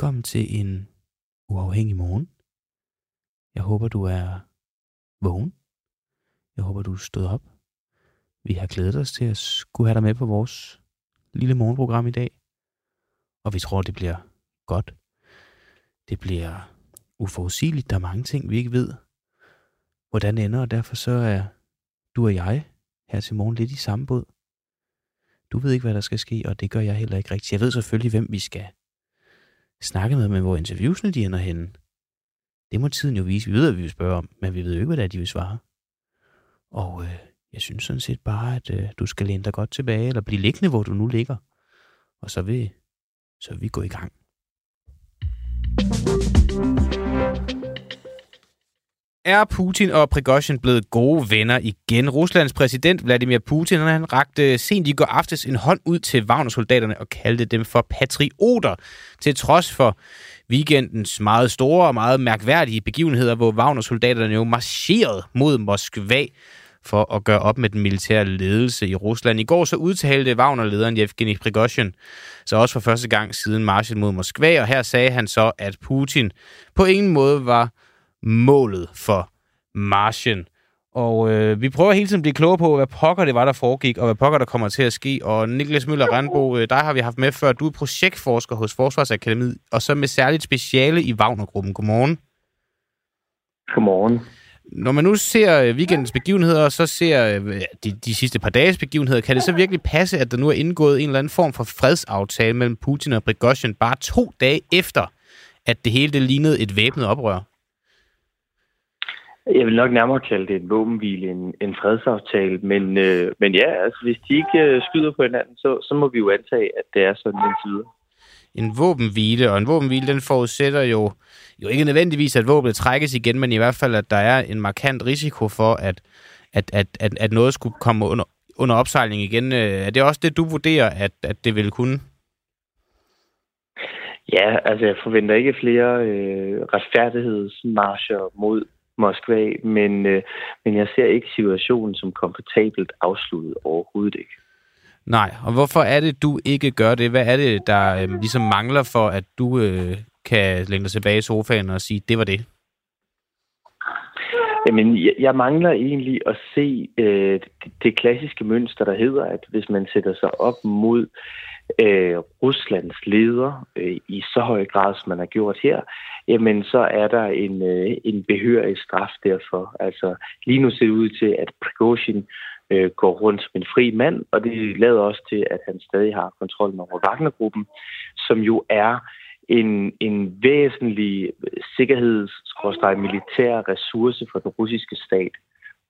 velkommen til en uafhængig morgen. Jeg håber, du er vågen. Jeg håber, du er stået op. Vi har glædet os til at skulle have dig med på vores lille morgenprogram i dag. Og vi tror, det bliver godt. Det bliver uforudsigeligt. Der er mange ting, vi ikke ved, hvordan det ender, og derfor så er du og jeg her til morgen lidt i samme båd. Du ved ikke, hvad der skal ske, og det gør jeg heller ikke rigtigt. Jeg ved selvfølgelig, hvem vi skal snakke med, men hvor interviewsene de ender henne. Det må tiden jo vise. Vi ved, at vi vil spørge om, men vi ved jo ikke, hvad det er, de vil svare. Og øh, jeg synes sådan set bare, at øh, du skal læne dig godt tilbage, eller blive liggende, hvor du nu ligger. Og så vil, så vil vi gå i gang. Er Putin og Prigozhin blevet gode venner igen? Ruslands præsident Vladimir Putin han rakte sent i går aftes en hånd ud til Wagner-soldaterne og kaldte dem for patrioter, til trods for weekendens meget store og meget mærkværdige begivenheder, hvor Wagner-soldaterne jo marcherede mod Moskva for at gøre op med den militære ledelse i Rusland. I går så udtalte Wagner-lederen Yevgeny Prigozhin så også for første gang siden marchen mod Moskva, og her sagde han så, at Putin på ingen måde var målet for marchen. Og øh, vi prøver hele tiden at blive klogere på, hvad pokker det var, der foregik, og hvad pokker der kommer til at ske. Og Niklas Møller Randbo, øh, dig har vi haft med før. Du er projektforsker hos Forsvarsakademiet, og så med særligt speciale i Wagner-gruppen. Godmorgen. Godmorgen. Når man nu ser øh, weekendens begivenheder, og så ser øh, de, de sidste par dages begivenheder, kan det så virkelig passe, at der nu er indgået en eller anden form for fredsaftale mellem Putin og Prigozhin bare to dage efter, at det hele det lignede et væbnet oprør? Jeg vil nok nærmere kalde det en våbenhvile, en, en fredsaftale, men, øh, men ja, altså hvis de ikke øh, skyder på hinanden, så, så må vi jo antage, at det er sådan en side. En våbenhvile, og en våbenhvile, den forudsætter jo, jo ikke nødvendigvis, at våbnet trækkes igen, men i hvert fald, at der er en markant risiko for, at, at, at, at, at noget skulle komme under, under opsejling igen. Øh, er det også det, du vurderer, at, at det vil kunne? Ja, altså jeg forventer ikke flere øh, retfærdighedsmarscher mod Moskva, men, øh, men jeg ser ikke situationen som komfortabelt afsluttet overhovedet ikke. Nej, og hvorfor er det, du ikke gør det? Hvad er det, der øh, ligesom mangler for, at du øh, kan lægge dig tilbage i sofaen og sige, det var det? Jamen, jeg, jeg mangler egentlig at se øh, det, det klassiske mønster, der hedder, at hvis man sætter sig op mod øh, Ruslands leder øh, i så høj grad, som man har gjort her, jamen så er der en, øh, en behørig straf derfor. Altså lige nu ser det ud til, at Prigozhin øh, går rundt som en fri mand, og det lader også til, at han stadig har kontrollen over Wagnergruppen, som jo er en, en væsentlig sikkerheds- militær ressource for den russiske stat.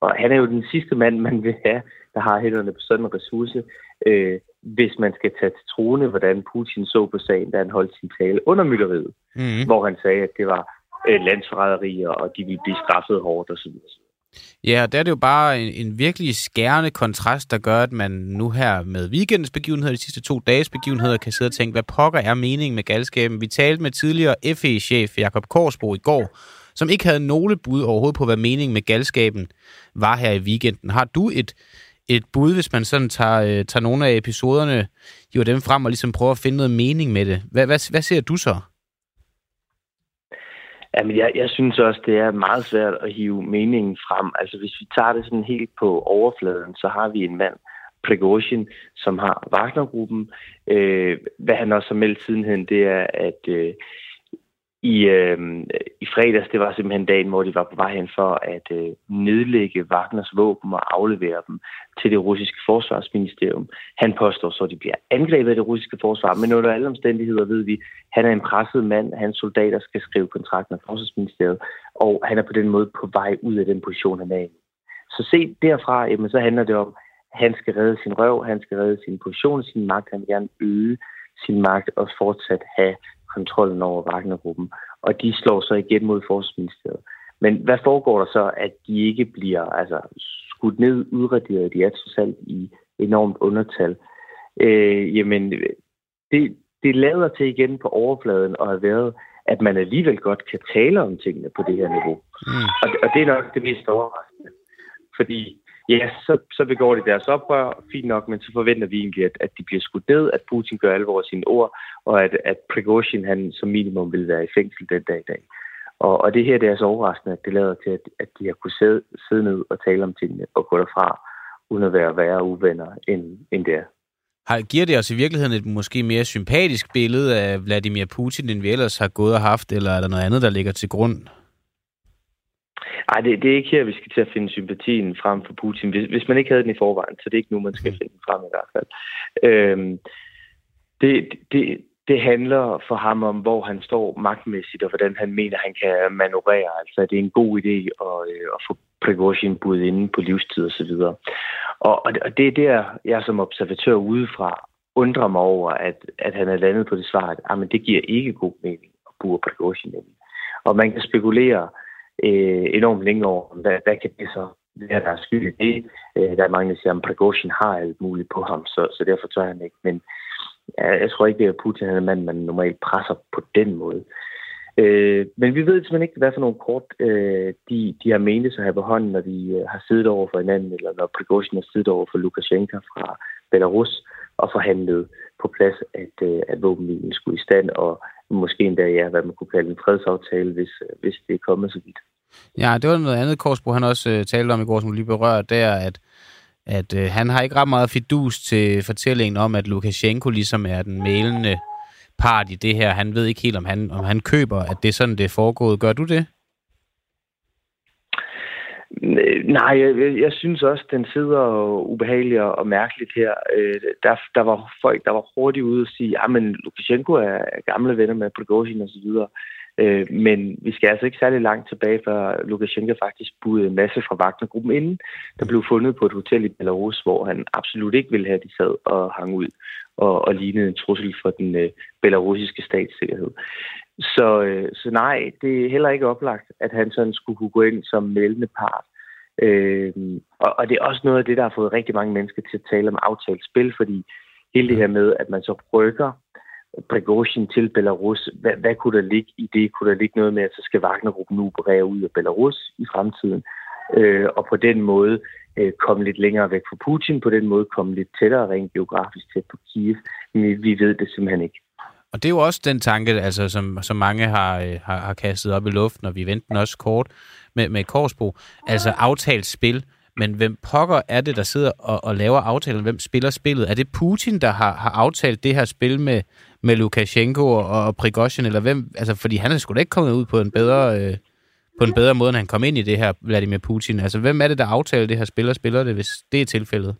Og han er jo den sidste mand, man vil have, der har hænderne på sådan en ressource, øh, hvis man skal tage til troende, hvordan Putin så på sagen, da han holdt sin tale under mylderiet, mm. hvor han sagde, at det var øh, landsforræderier, og de ville blive straffet hårdt osv. Ja, der er det jo bare en, en virkelig skærende kontrast, der gør, at man nu her med weekendens begivenheder, de sidste to dages begivenheder, kan sidde og tænke, hvad pokker er meningen med galskaben? Vi talte med tidligere FE-chef Jakob Korsbro i går, som ikke havde nogle bud overhovedet på, hvad meningen med galskaben var her i weekenden. Har du et, et bud, hvis man sådan tager, øh, tager nogle af episoderne, giver dem frem og ligesom prøver at finde noget mening med det? Hvad, hvad, hvad ser du så? Jamen, jeg, jeg synes også, det er meget svært at hive meningen frem. Altså, hvis vi tager det sådan helt på overfladen, så har vi en mand, Prigozhin, som har Wagner-gruppen. Øh, hvad han også har meldt sidenhen, det er, at øh, i, øh, i fredags, det var simpelthen dagen, hvor de var på vej hen for at øh, nedlægge Wagners våben og aflevere dem til det russiske forsvarsministerium. Han påstår så, at de bliver angrebet af det russiske forsvar, men under alle omstændigheder ved vi, at han er en presset mand, hans soldater skal skrive kontrakten af forsvarsministeriet, og han er på den måde på vej ud af den position, han er i. Så se derfra, jamen, så handler det om, at han skal redde sin røv, han skal redde sin position, sin magt, han vil gerne øge sin magt og fortsat have kontrollen over Wagner-gruppen, og de slår så igen mod Forsvarsministeriet. Men hvad foregår der så, at de ikke bliver altså, skudt ned, udraderet? De er trods alt i enormt undertal. Øh, jamen, det, det lader til igen på overfladen og har været, at man alligevel godt kan tale om tingene på det her niveau. Mm. Og, og det er nok det mest overraskende. Fordi ja, så, så begår de deres oprør, fint nok, men så forventer vi egentlig, at, at de bliver skudt ned, at Putin gør alvor af sine ord, og at, at Prigozhin han som minimum vil være i fængsel den dag i dag. Og, og det her det er så overraskende, at det lader til, at, at de har kunnet sidde, sidde ned og tale om tingene og gå derfra, uden at være værre uvenner, end, end det er. Har, giver det os i virkeligheden et måske mere sympatisk billede af Vladimir Putin, end vi ellers har gået og haft, eller er der noget andet, der ligger til grund? Nej, det, det er ikke her, vi skal til at finde sympatien frem for Putin. Hvis, hvis man ikke havde den i forvejen, så det er ikke nu, man skal mm. finde den frem i hvert fald. Øhm, det, det, det handler for ham om, hvor han står magtmæssigt, og hvordan han mener, han kan manøvrere. Altså, det er en god idé at, øh, at få Prigozhin budet inde på livstid osv. Og, og det er der, jeg som observatør udefra undrer mig over, at, at han er landet på det svar, at ah, men det giver ikke god mening at bure Prigozhin ind. Og man kan spekulere øh, enormt længe over, hvad, hvad kan det så være, der er skyld i det. Øh, der er mange, der siger, at Prigozhin har alt muligt på ham, så, så derfor tør han ikke. Men ja, jeg tror ikke, det er Putin, han er mand, man normalt presser på den måde. Øh, men vi ved simpelthen ikke, hvad for nogle kort øh, de, de har menet sig have på hånden, når de øh, har siddet over for hinanden, eller når Prigozhin har siddet over for Lukashenko fra Belarus og forhandlet på plads, at, øh, at våbenlinjen skulle i stand, og måske endda, ja, hvad man kunne kalde en fredsaftale, hvis, hvis det er kommet så vidt. Ja, det var noget andet, Korsbro, han også øh, talte om i går, som lige berørte, der, at, at øh, han har ikke ret meget fidus til fortællingen om, at Lukashenko ligesom er den mælende part i det her. Han ved ikke helt, om han, om han køber, at det er sådan, det er foregået. Gør du det? Nej, jeg, jeg synes også, den sidder ubehageligt og mærkeligt her. Øh, der, der var folk, der var hurtigt ude og sige, ah, at Lukashenko er gamle venner med Prigozhin osv., Øh, men vi skal altså ikke særlig langt tilbage, før Lukashenko faktisk budede en masse fra Wagner-gruppen inden, der blev fundet på et hotel i Belarus, hvor han absolut ikke ville have, at de sad og hang ud og, og lignede en trussel for den øh, belarusiske statssikkerhed. Så, øh, så nej, det er heller ikke oplagt, at han sådan skulle kunne gå ind som meldende part. Øh, og, og det er også noget af det, der har fået rigtig mange mennesker til at tale om aftalt spil, fordi hele det her med, at man så rykker Prigozhin til Belarus. Hvad, hvad kunne der ligge i det? Kunne der ligge noget med, at så skal Wagnergruppen nu operere ud af Belarus i fremtiden? Øh, og på den måde øh, komme lidt længere væk fra Putin, på den måde komme lidt tættere rent geografisk tæt på Kiev. Men vi ved det simpelthen ikke. Og det er jo også den tanke, altså, som, som mange har, øh, har, har kastet op i luften, og vi venter den også kort med, med Korsbo. Altså aftalt spil. Men hvem pokker er det, der sidder og, og laver aftalen? Hvem spiller spillet? Er det Putin, der har, har aftalt det her spil med, med Lukashenko og, og Prigozhin, eller hvem? Altså, fordi han er sgu da ikke kommet ud på en bedre... Øh, på en bedre måde, end han kom ind i det her Vladimir Putin. Altså, hvem er det, der aftaler det her spiller, spiller det, hvis det er tilfældet?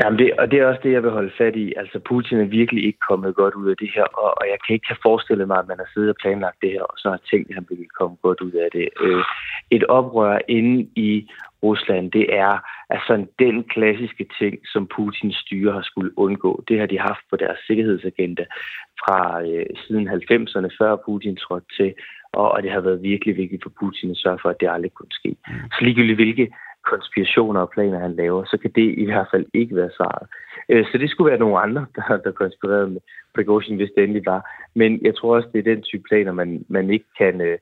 Jamen det, og det er også det, jeg vil holde fat i. Altså, Putin er virkelig ikke kommet godt ud af det her, og, og jeg kan ikke have forestillet mig, at man har siddet og planlagt det her, og så har tænkt, at han ville komme godt ud af det. Øh, et oprør inde i Rusland, det er altså den klassiske ting, som Putins styre har skulle undgå. Det har de haft på deres sikkerhedsagenda fra øh, siden 90'erne, før Putin trådte til, og, og det har været virkelig vigtigt for Putin at sørge for, at det aldrig kunne ske. Mm. Så ligegyldigt hvilke konspirationer og planer, han laver, så kan det i hvert fald ikke være svaret. Øh, så det skulle være nogle andre, der, der konspirerede med Prigozhin, hvis det endelig var. Men jeg tror også, det er den type planer, man, man ikke kan... Øh,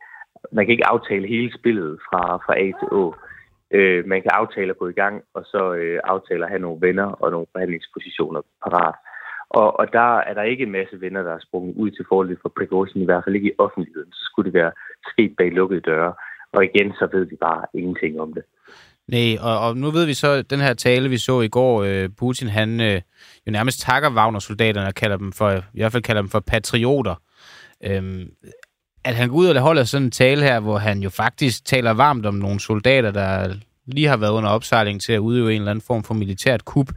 man kan ikke aftale hele spillet fra, fra A til Å. Øh, man kan aftale at gå i gang, og så øh, aftale at have nogle venner og nogle forhandlingspositioner parat. Og, og der er der ikke en masse venner, der er sprunget ud til fordel for Prigozhin, i hvert fald ikke i offentligheden. Så skulle det være sket bag lukkede døre. Og igen, så ved vi bare ingenting om det. Nej, og, og nu ved vi så, den her tale, vi så i går, øh, Putin, han øh, jo nærmest takker Wagner-soldaterne og kalder dem for, i hvert fald kalder dem for patrioter. Øhm, at han går ud og holder sådan en tale her, hvor han jo faktisk taler varmt om nogle soldater, der lige har været under opsejling til at udøve en eller anden form for militært kup.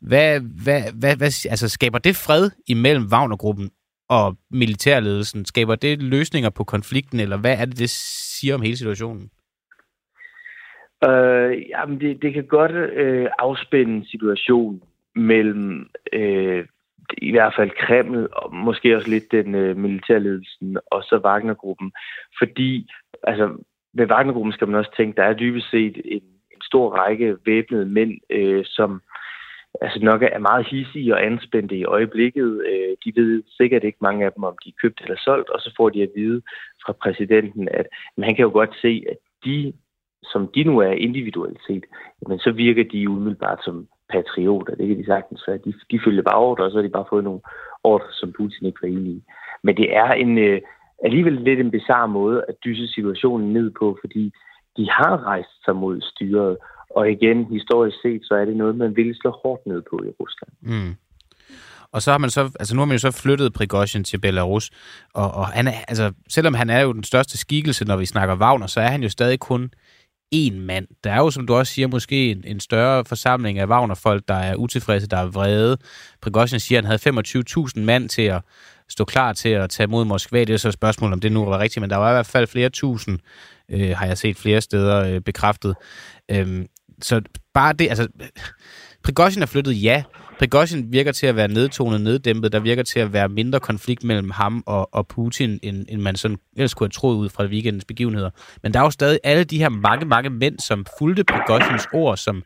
Hvad, hvad, hvad, hvad, altså skaber det fred imellem Wagner-gruppen og militærledelsen? Skaber det løsninger på konflikten, eller hvad er det, det siger om hele situationen? Øh, jamen, det, det kan godt øh, afspænde situationen mellem øh, i hvert fald Kreml, og måske også lidt den øh, militærledelsen, og så Wagnergruppen. Fordi, altså, ved Wagnergruppen skal man også tænke, der er dybest set en, en stor række væbnede mænd, øh, som altså nok er meget hissige og anspændte i øjeblikket. Øh, de ved sikkert ikke mange af dem, om de er købt eller solgt, og så får de at vide fra præsidenten, at men han kan jo godt se, at de som de nu er individuelt set, men så virker de umiddelbart som patrioter. Det kan de sagtens være. De, de følger bare ordre, og så har de bare fået nogle ordre, som Putin ikke var enig i. Men det er en, øh, alligevel lidt en bizarre måde at dyse situationen ned på, fordi de har rejst sig mod styret, og igen, historisk set, så er det noget, man vil slå hårdt ned på i Rusland. Mm. Og så har man så, altså nu har man jo så flyttet Prigozhin til Belarus, og, og han er, altså, selvom han er jo den største skikkelse, når vi snakker Wagner, så er han jo stadig kun én mand. Der er jo, som du også siger, måske en, en større forsamling af Wagner-folk, der er utilfredse, der er vrede. Prigozhin siger, at han havde 25.000 mand til at stå klar til at tage mod Moskva. Det er så et spørgsmål, om det nu var rigtigt, men der var i hvert fald flere tusind, øh, har jeg set flere steder øh, bekræftet. Øhm, så bare det, altså, Prigozhin er flyttet, ja. Prigozhin virker til at være nedtonet, neddæmpet. Der virker til at være mindre konflikt mellem ham og, og Putin, end, end man sådan ellers kunne have troet ud fra weekendens begivenheder. Men der er jo stadig alle de her mange, mange mænd, som fulgte Prigozhins ord, som,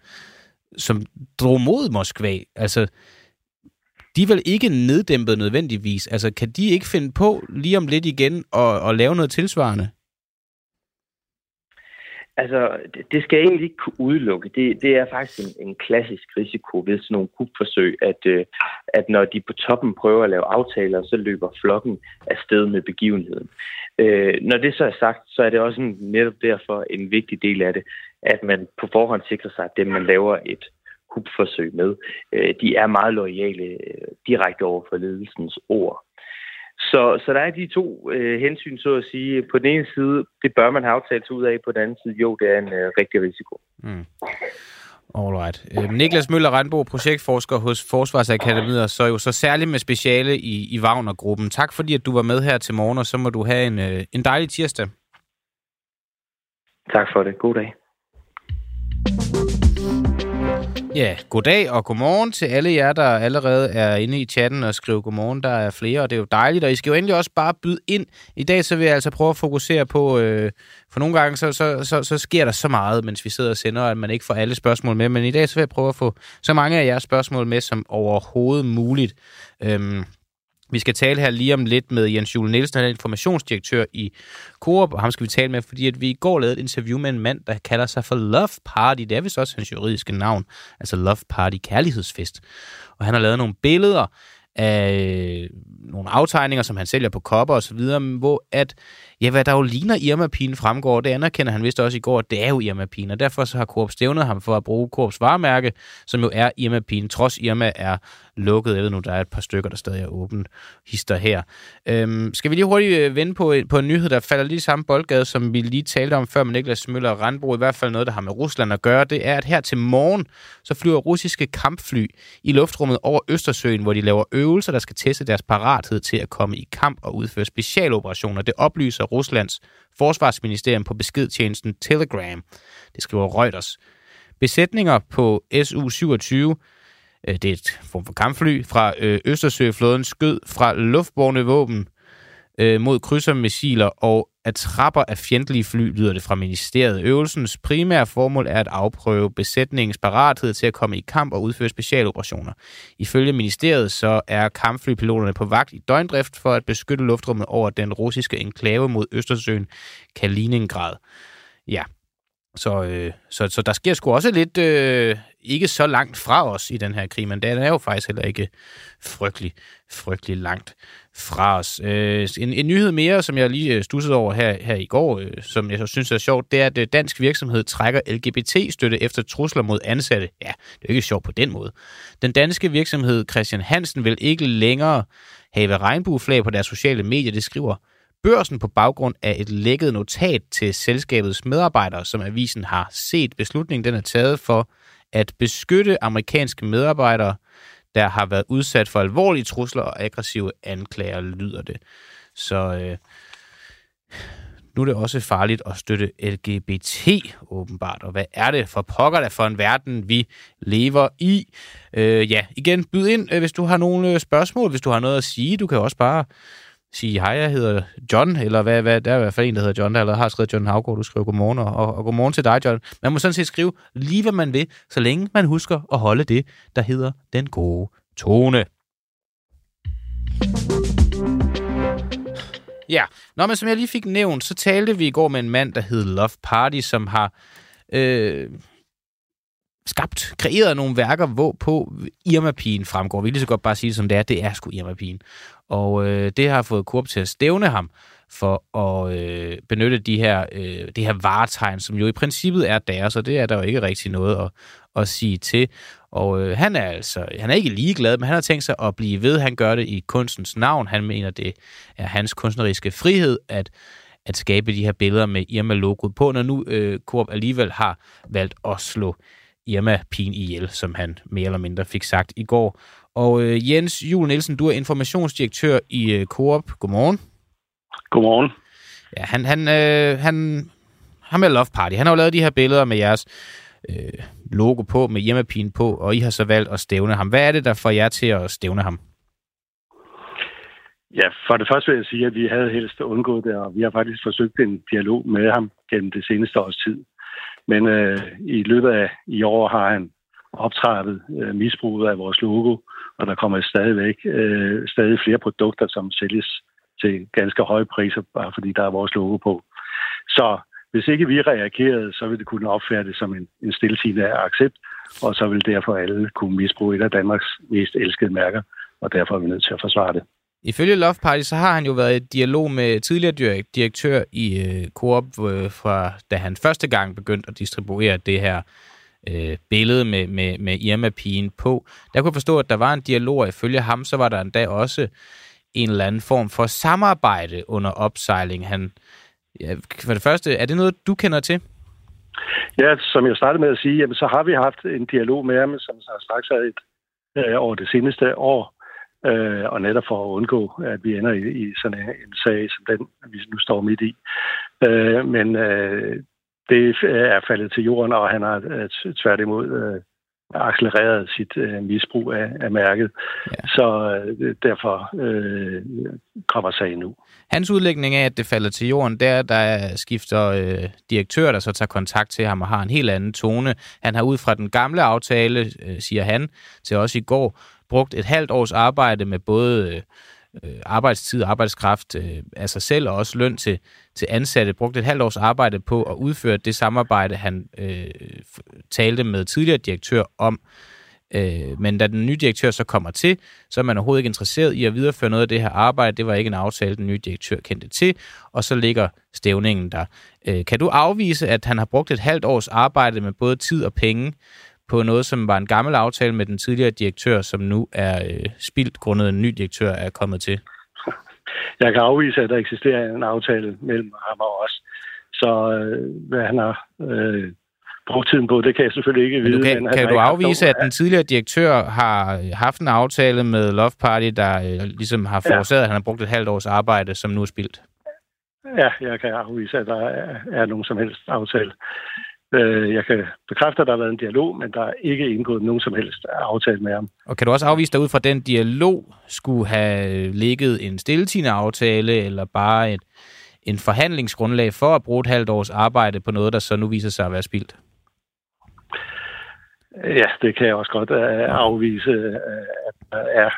som drog mod Moskva. Altså, de er vel ikke neddæmpet nødvendigvis. Altså, kan de ikke finde på lige om lidt igen og, og lave noget tilsvarende? Altså, det skal jeg egentlig ikke kunne udelukke. Det, det er faktisk en, en klassisk risiko ved sådan nogle kupforsøg, at, øh, at når de på toppen prøver at lave aftaler, så løber flokken afsted med begivenheden. Øh, når det så er sagt, så er det også en, netop derfor en vigtig del af det, at man på forhånd sikrer sig, at dem, man laver et kupforsøg med, øh, de er meget lojale øh, direkte over for ledelsens ord. Så, så der er de to øh, hensyn, så at sige. På den ene side, det bør man have aftalt ud af. På den anden side, jo, det er en øh, rigtig risiko. Mm. Alright. Øh, Niklas Møller Randbo, projektforsker hos Forsvarsakademiet, og så jo så særligt med speciale i, i Wagner-gruppen. Tak fordi, at du var med her til morgen, og så må du have en, øh, en dejlig tirsdag. Tak for det. God dag. Ja, goddag og godmorgen til alle jer, der allerede er inde i chatten og skriver godmorgen. Der er flere, og det er jo dejligt, og I skal jo endelig også bare byde ind. I dag så vil jeg altså prøve at fokusere på, øh, for nogle gange så, så, så, så sker der så meget, mens vi sidder og sender, at man ikke får alle spørgsmål med, men i dag så vil jeg prøve at få så mange af jeres spørgsmål med som overhovedet muligt. Øhm, vi skal tale her lige om lidt med Jens Jule Nielsen, han er informationsdirektør i Coop, og ham skal vi tale med, fordi at vi i går lavede et interview med en mand, der kalder sig for Love Party. Det er vist også hans juridiske navn, altså Love Party Kærlighedsfest. Og han har lavet nogle billeder af nogle aftegninger, som han sælger på kopper og så videre, hvor at, ja, hvad der jo ligner Irma-pigen fremgår, det anerkender han vist også i går, at det er jo Irma-pigen, og derfor så har Coop stævnet ham for at bruge Coops varemærke, som jo er Irma-pigen, trods Irma er lukket. Jeg ved nu, der er et par stykker, der stadig er åbent hister her. Øhm, skal vi lige hurtigt øh, vende på, øh, på en nyhed, der falder lige samme boldgade, som vi lige talte om før med Niklas Møller og Randbro, i hvert fald noget, der har med Rusland at gøre, det er, at her til morgen, så flyver russiske kampfly i luftrummet over Østersøen, hvor de laver øvelser, der skal teste deres parathed til at komme i kamp og udføre specialoperationer. Det oplyser Ruslands forsvarsministerium på beskedtjenesten Telegram. Det skriver Reuters. Besætninger på SU-27 øh, det er et form for kampfly fra øh, Østersøflåden, skød fra luftborne våben øh, mod krydsermissiler og trapper af fjendtlige fly, lyder det fra ministeriet. Øvelsens primære formål er at afprøve besætningens parathed til at komme i kamp og udføre specialoperationer. Ifølge ministeriet så er kampflypiloterne på vagt i døgndrift for at beskytte luftrummet over den russiske enklave mod Østersøen, Kaliningrad. Ja, så, øh, så, så der sker sgu også lidt øh, ikke så langt fra os i den her krig, men den er jo faktisk heller ikke frygtelig, frygtelig langt fra os. Øh, en, en nyhed mere, som jeg lige øh, stussede over her, her i går, øh, som jeg så synes er sjovt, det er, at øh, dansk virksomhed trækker LGBT-støtte efter trusler mod ansatte. Ja, det er jo ikke sjovt på den måde. Den danske virksomhed Christian Hansen vil ikke længere have regnbueflag på deres sociale medier, det skriver børsen på baggrund af et lækket notat til selskabets medarbejdere, som avisen har set. Beslutningen den er taget for at beskytte amerikanske medarbejdere, der har været udsat for alvorlige trusler og aggressive anklager, lyder det. Så øh, nu er det også farligt at støtte LGBT, åbenbart. Og hvad er det for pokker der for en verden, vi lever i? Øh, ja, igen, byd ind, øh, hvis du har nogle øh, spørgsmål, hvis du har noget at sige. Du kan også bare sige, hej, jeg hedder John, eller hvad, hvad, der er i hvert fald en, der hedder John, der allerede har skrevet John Havgård, du skriver godmorgen, og, og, og godmorgen til dig, John. Man må sådan set skrive lige, hvad man vil, så længe man husker at holde det, der hedder den gode tone. Ja, Nå, men som jeg lige fik nævnt, så talte vi i går med en mand, der hed Love Party, som har øh, skabt, kreeret nogle værker, hvor på Irma-pigen fremgår. Vi lige så godt bare sige det som det er, det er sgu Irma-pigen. Og øh, det har fået Coop til at stævne ham for at øh, benytte de her, øh, det her varetegn, som jo i princippet er deres, og det er der jo ikke rigtig noget at, at sige til. Og øh, han er altså, han er ikke ligeglad, men han har tænkt sig at blive ved. Han gør det i kunstens navn. Han mener, det er hans kunstneriske frihed at, at skabe de her billeder med Irma-logoet på, når nu øh, Coop alligevel har valgt at slå Irma-pigen ihjel, som han mere eller mindre fik sagt i går. Og øh, Jens Jul Nielsen, du er informationsdirektør i øh, Coop. Godmorgen. Godmorgen. Ja, han, han, øh, han, han med Love Party, han har jo lavet de her billeder med jeres øh, logo på, med hjemmepine på, og I har så valgt at stævne ham. Hvad er det, der får jer til at stævne ham? Ja, for det første vil jeg sige, at vi havde helst undgået det, og vi har faktisk forsøgt en dialog med ham gennem det seneste års tid. Men øh, i løbet af i år har han optrappet øh, misbruget af vores logo, og der kommer stadigvæk øh, stadig flere produkter, som sælges til ganske høje priser, bare fordi der er vores logo på. Så hvis ikke vi reagerede, så ville det kunne opfattes som en, en stiltigende accept, og så vil derfor alle kunne misbruge et af Danmarks mest elskede mærker, og derfor er vi nødt til at forsvare det. Ifølge Love Party, så har han jo været i dialog med tidligere direktør i øh, Coop, øh, fra da han første gang begyndte at distribuere det her øh, billede med, med, med Irma-pigen på. Der kunne forstå, at der var en dialog, og ifølge ham, så var der endda også en eller anden form for samarbejde under opsejling. Han, ja, for det første, er det noget, du kender til? Ja, som jeg startede med at sige, jamen, så har vi haft en dialog med ham, som har straks er et øh, over det seneste år, øh, og netop for at undgå, at vi ender i, i sådan en, en sag som den, vi nu står midt i. Øh, men øh, det er faldet til jorden, og han har øh, tværtimod øh, accelereret sit øh, misbrug af, af mærket. Ja. Så øh, derfor øh, kommer sagen nu. Hans udlægning af, at det falder til jorden, der der skifter øh, direktør, der så tager kontakt til ham og har en helt anden tone. Han har ud fra den gamle aftale, øh, siger han til os i går, brugt et halvt års arbejde med både øh, arbejdstid og arbejdskraft øh, af sig selv, og også løn til, til ansatte, brugte et halvt års arbejde på at udføre det samarbejde, han øh, talte med tidligere direktør om. Øh, men da den nye direktør så kommer til, så er man overhovedet ikke interesseret i at videreføre noget af det her arbejde. Det var ikke en aftale, den nye direktør kendte til, og så ligger stævningen der. Øh, kan du afvise, at han har brugt et halvt års arbejde med både tid og penge på noget, som var en gammel aftale med den tidligere direktør, som nu er øh, spildt grundet en ny direktør er kommet til? Jeg kan afvise, at der eksisterer en aftale mellem ham og os. Så øh, hvad han har øh, brugt tiden på, det kan jeg selvfølgelig ikke vide. Men du kan, men kan du afvise, at den tidligere direktør har haft en aftale med Love Party, der øh, ligesom har forårsaget, ja. at han har brugt et halvt års arbejde, som nu er spildt? Ja, jeg kan afvise, at der er, er nogen som helst aftale. Øh, jeg kan bekræfte, at der har været en dialog, men der er ikke indgået nogen som helst aftale med ham. Og kan du også afvise, at ud fra den dialog skulle have ligget en stilletigende aftale, eller bare et, en forhandlingsgrundlag for at bruge et halvt års arbejde på noget, der så nu viser sig at være spildt? Ja, det kan jeg også godt uh, afvise, uh, at der er,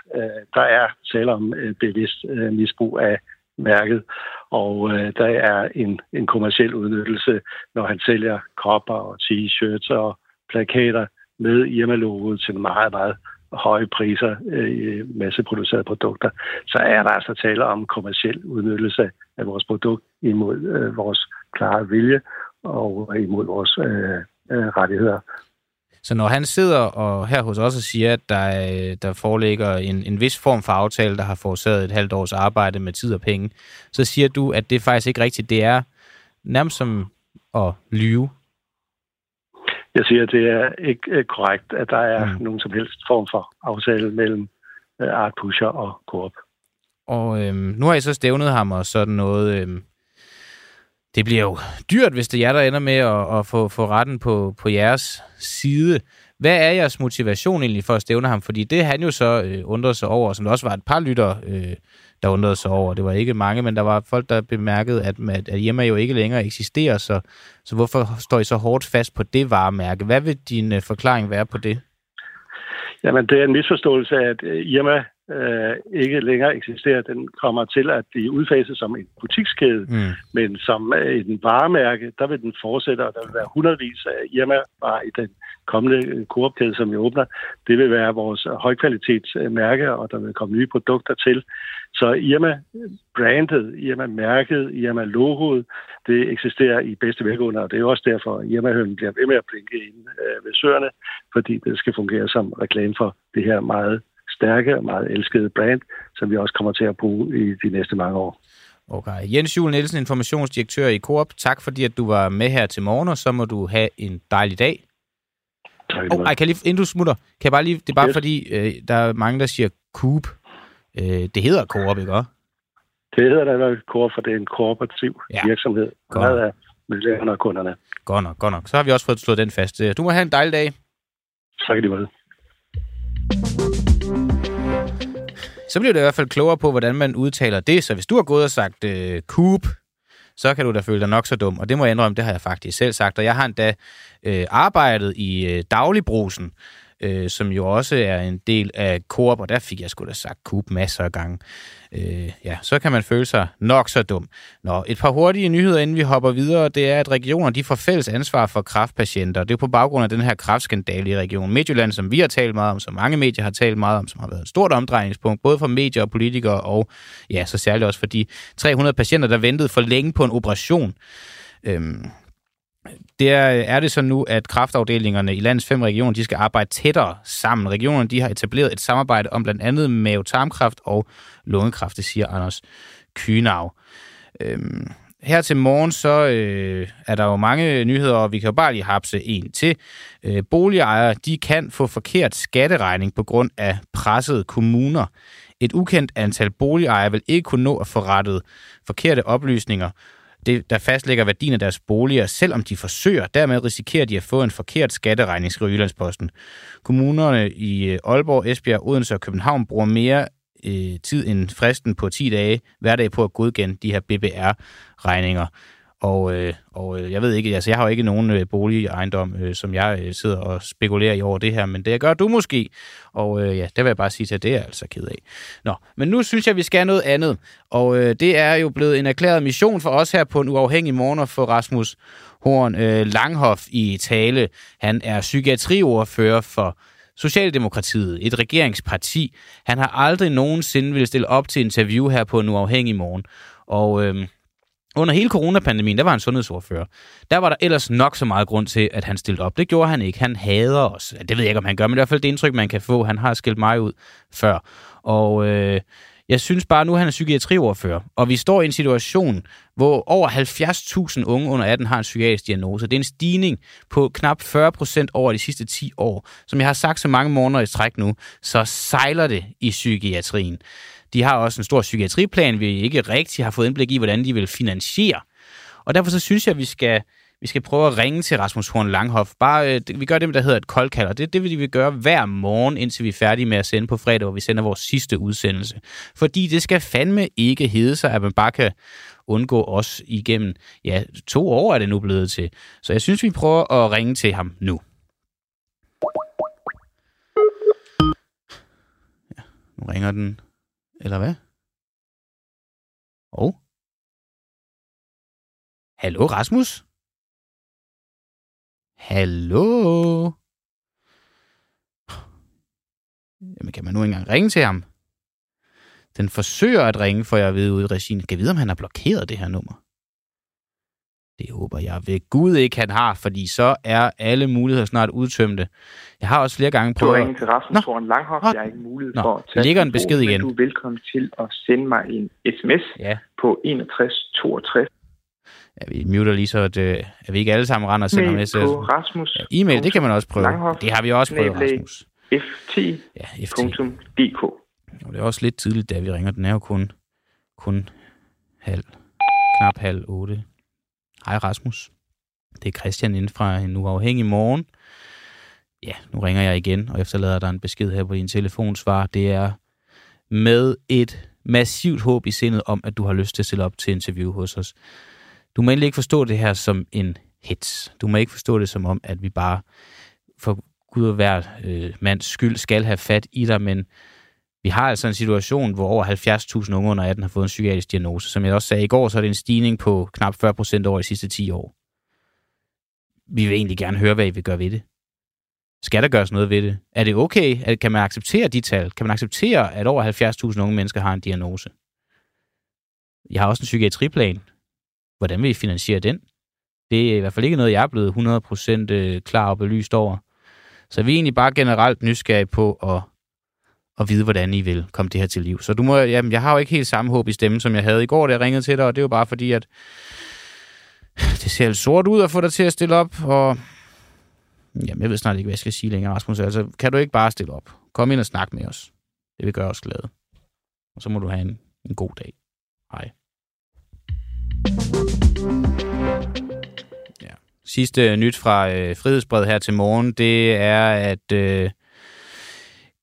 der er tale om bevidst misbrug af mærket, og øh, der er en, en kommersiel udnyttelse, når han sælger kopper og t-shirts og plakater med Irma-logoet til meget, meget høje priser øh, i masseproducerede produkter, så er der altså tale om kommersiel udnyttelse af vores produkt imod øh, vores klare vilje og imod vores øh, øh, rettigheder. Så når han sidder og her hos os og siger, at der, der foreligger en, en vis form for aftale, der har forårsaget et halvt års arbejde med tid og penge, så siger du, at det faktisk ikke rigtigt. Det er nærmest som at lyve. Jeg siger, at det er ikke korrekt, at der er mm. nogen som helst form for aftale mellem øh, Art Pusher og Coop. Og øhm, nu har I så stævnet ham og sådan noget. Øhm, det bliver jo dyrt, hvis det er jer, der ender med at, at få, få retten på, på jeres side. Hvad er jeres motivation egentlig for at stævne ham? Fordi det han jo så øh, undrede sig over, som der også var et par lytter, øh, der undrede sig over. Det var ikke mange, men der var folk, der bemærkede, at, at, at hjemme jo ikke længere eksisterer, så, så hvorfor står I så hårdt fast på det varemærke? Hvad vil din øh, forklaring være på det? Jamen, det er en misforståelse, at øh, Irma øh, ikke længere eksisterer. Den kommer til at blive udfaset som en butikskæde, mm. men som en varemærke, der vil den fortsætte, og der vil være hundredvis af Irma-varer i den kommende Coop-kæde, som vi åbner. Det vil være vores højkvalitetsmærke, og der vil komme nye produkter til. Så Irma-brandet, Irma-mærket, Irma-logoet, det eksisterer i bedste velgående, og det er også derfor, at Irma-hønen bliver ved med at blinke ind øh, ved søerne, fordi det skal fungere som reklame for det her meget stærke og meget elskede brand, som vi også kommer til at bruge i de næste mange år. Okay. Jens Jule Nielsen, informationsdirektør i Coop. Tak fordi, at du var med her til morgen, og så må du have en dejlig dag. Tak, oh, ej, kan lige, inden du smutter, kan jeg bare lige, det er bare yes. fordi, øh, der er mange, der siger Coop. Øh, det hedder Coop, ikke også? Det hedder da Coop, for det er en kooperativ ja. virksomhed. Godt. Meget af medlemmerne og kunderne. Godt nok, godt nok. Så har vi også fået slået den fast. Du må have en dejlig dag. Tak i lige måde. Så bliver du i hvert fald klogere på, hvordan man udtaler det. Så hvis du har gået og sagt øh, Coop, så kan du da føle dig nok så dum. Og det må jeg indrømme, det har jeg faktisk selv sagt. Og jeg har endda øh, arbejdet i øh, dagligbrusen, øh, som jo også er en del af Coop, og der fik jeg sgu da sagt Coop masser af gange. Øh, ja, så kan man føle sig nok så dum. Nå, et par hurtige nyheder, inden vi hopper videre, det er, at regioner de får fælles ansvar for kraftpatienter. Det er på baggrund af den her kraftskandale i Region Midtjylland, som vi har talt meget om, som mange medier har talt meget om, som har været et stort omdrejningspunkt, både for medier og politikere, og ja, så særligt også for de 300 patienter, der ventede for længe på en operation. Øhm, der er det så nu, at kraftafdelingerne i landets fem regioner, de skal arbejde tættere sammen. Regionerne de har etableret et samarbejde om blandt andet mavetarmkræft og lungekræft, det siger Anders Kynav. Øhm, her til morgen, så øh, er der jo mange nyheder, og vi kan jo bare lige hapse en til. Øh, boligejere, de kan få forkert skatteregning på grund af pressede kommuner. Et ukendt antal boligejere vil ikke kunne nå at få rettet forkerte oplysninger det, der fastlægger værdien af deres boliger, selvom de forsøger. Dermed risikerer de at få en forkert skatteregning, skriver Jyllandsposten. Kommunerne i øh, Aalborg, Esbjerg, Odense og København bruger mere øh, tid end fristen på 10 dage hver dag på at godkende de her BBR-regninger. Og, øh, og øh, jeg ved ikke, altså jeg har jo ikke nogen øh, boligejendom, øh, som jeg øh, sidder og spekulerer i over det her, men det gør du måske. Og øh, ja, det vil jeg bare sige til, at det er jeg altså ked af. Nå, men nu synes jeg, vi skal noget andet. Og øh, det er jo blevet en erklæret mission for os her på en uafhængig morgen for Rasmus Horn øh, Langhoff i tale. Han er psykiatriordfører for Socialdemokratiet, et regeringsparti. Han har aldrig nogensinde vil stille op til interview her på en uafhængig morgen. Og øh, under hele coronapandemien, der var han sundhedsordfører. Der var der ellers nok så meget grund til, at han stillede op. Det gjorde han ikke. Han hader os. Det ved jeg ikke, om han gør, men i hvert fald det indtryk, man kan få. Han har skilt mig ud før. Og øh, jeg synes bare, nu han er psykiatriordfører, og vi står i en situation, hvor over 70.000 unge under 18 har en psykiatrisk diagnose. Det er en stigning på knap 40 procent over de sidste 10 år. Som jeg har sagt så mange måneder i træk nu, så sejler det i psykiatrien. De har også en stor psykiatriplan, vi ikke rigtig har fået indblik i, hvordan de vil finansiere. Og derfor så synes jeg, at vi skal, vi skal prøve at ringe til Rasmus Horn Langhoff. Bare, øh, vi gør det, der hedder et koldkald, og det, det vil vi gøre hver morgen, indtil vi er færdige med at sende på fredag, hvor vi sender vores sidste udsendelse. Fordi det skal fandme ikke hedde sig, at man bare kan undgå os igennem, ja, to år er det nu blevet til. Så jeg synes, vi prøver at ringe til ham nu. Ja, nu ringer den eller hvad? Og? Hallo, Rasmus? Hallo? Jamen, kan man nu engang ringe til ham? Den forsøger at ringe, for jeg ved ude i regien. Kan jeg vide, om han har blokeret det her nummer? Det håber jeg ved Gud ikke, han har, fordi så er alle muligheder snart udtømte. Jeg har også flere gange prøvet... Du ringer til Rasmus Foran Langhoff. Jeg har ikke mulighed Nå. for at tage ligger en besked igen. Du er velkommen til at sende mig en sms ja. på 6162. Ja, vi muter lige så, at, øh, at vi ikke alle sammen render og sender en sms. Rasmus. Ja, e-mail, det kan man også prøve. Langhoff, det har vi også prøvet, Rasmus. ft.dk. Ja, det er også lidt tidligt, da vi ringer. Den er jo kun, kun halv, knap halv otte. Hej Rasmus. Det er Christian inden fra en uafhængig morgen. Ja, nu ringer jeg igen og efterlader dig en besked her på din telefonsvar. Det er med et massivt håb i sindet om, at du har lyst til at stille op til interview hos os. Du må endelig ikke forstå det her som en hits. Du må ikke forstå det som om, at vi bare for Gud og hver øh, mands skyld skal have fat i dig, men vi har altså en situation, hvor over 70.000 unge under 18 har fået en psykiatrisk diagnose. Som jeg også sagde i går, så er det en stigning på knap 40 procent over de sidste 10 år. Vi vil egentlig gerne høre, hvad I vil gøre ved det. Skal der gøres noget ved det? Er det okay? Kan man acceptere de tal? Kan man acceptere, at over 70.000 unge mennesker har en diagnose? Jeg har også en psykiatriplan. Hvordan vil I finansiere den? Det er i hvert fald ikke noget, jeg er blevet 100% øh, klar og belyst over. Så vi er egentlig bare generelt nysgerrige på at, at vide, hvordan I vil komme det her til liv. Så du må, jamen, jeg har jo ikke helt samme håb i stemmen, som jeg havde i går, da jeg ringede til dig, og det er jo bare fordi, at det ser lidt sort ud at få dig til at stille op, og jamen, jeg ved snart ikke, hvad jeg skal sige længere, Rasmus. Altså, kan du ikke bare stille op? Kom ind og snak med os. Det vil gøre os glade. Og så må du have en, en god dag. Hej. Ja. Sidste nyt fra øh, Frihedsbred her til morgen, det er, at øh,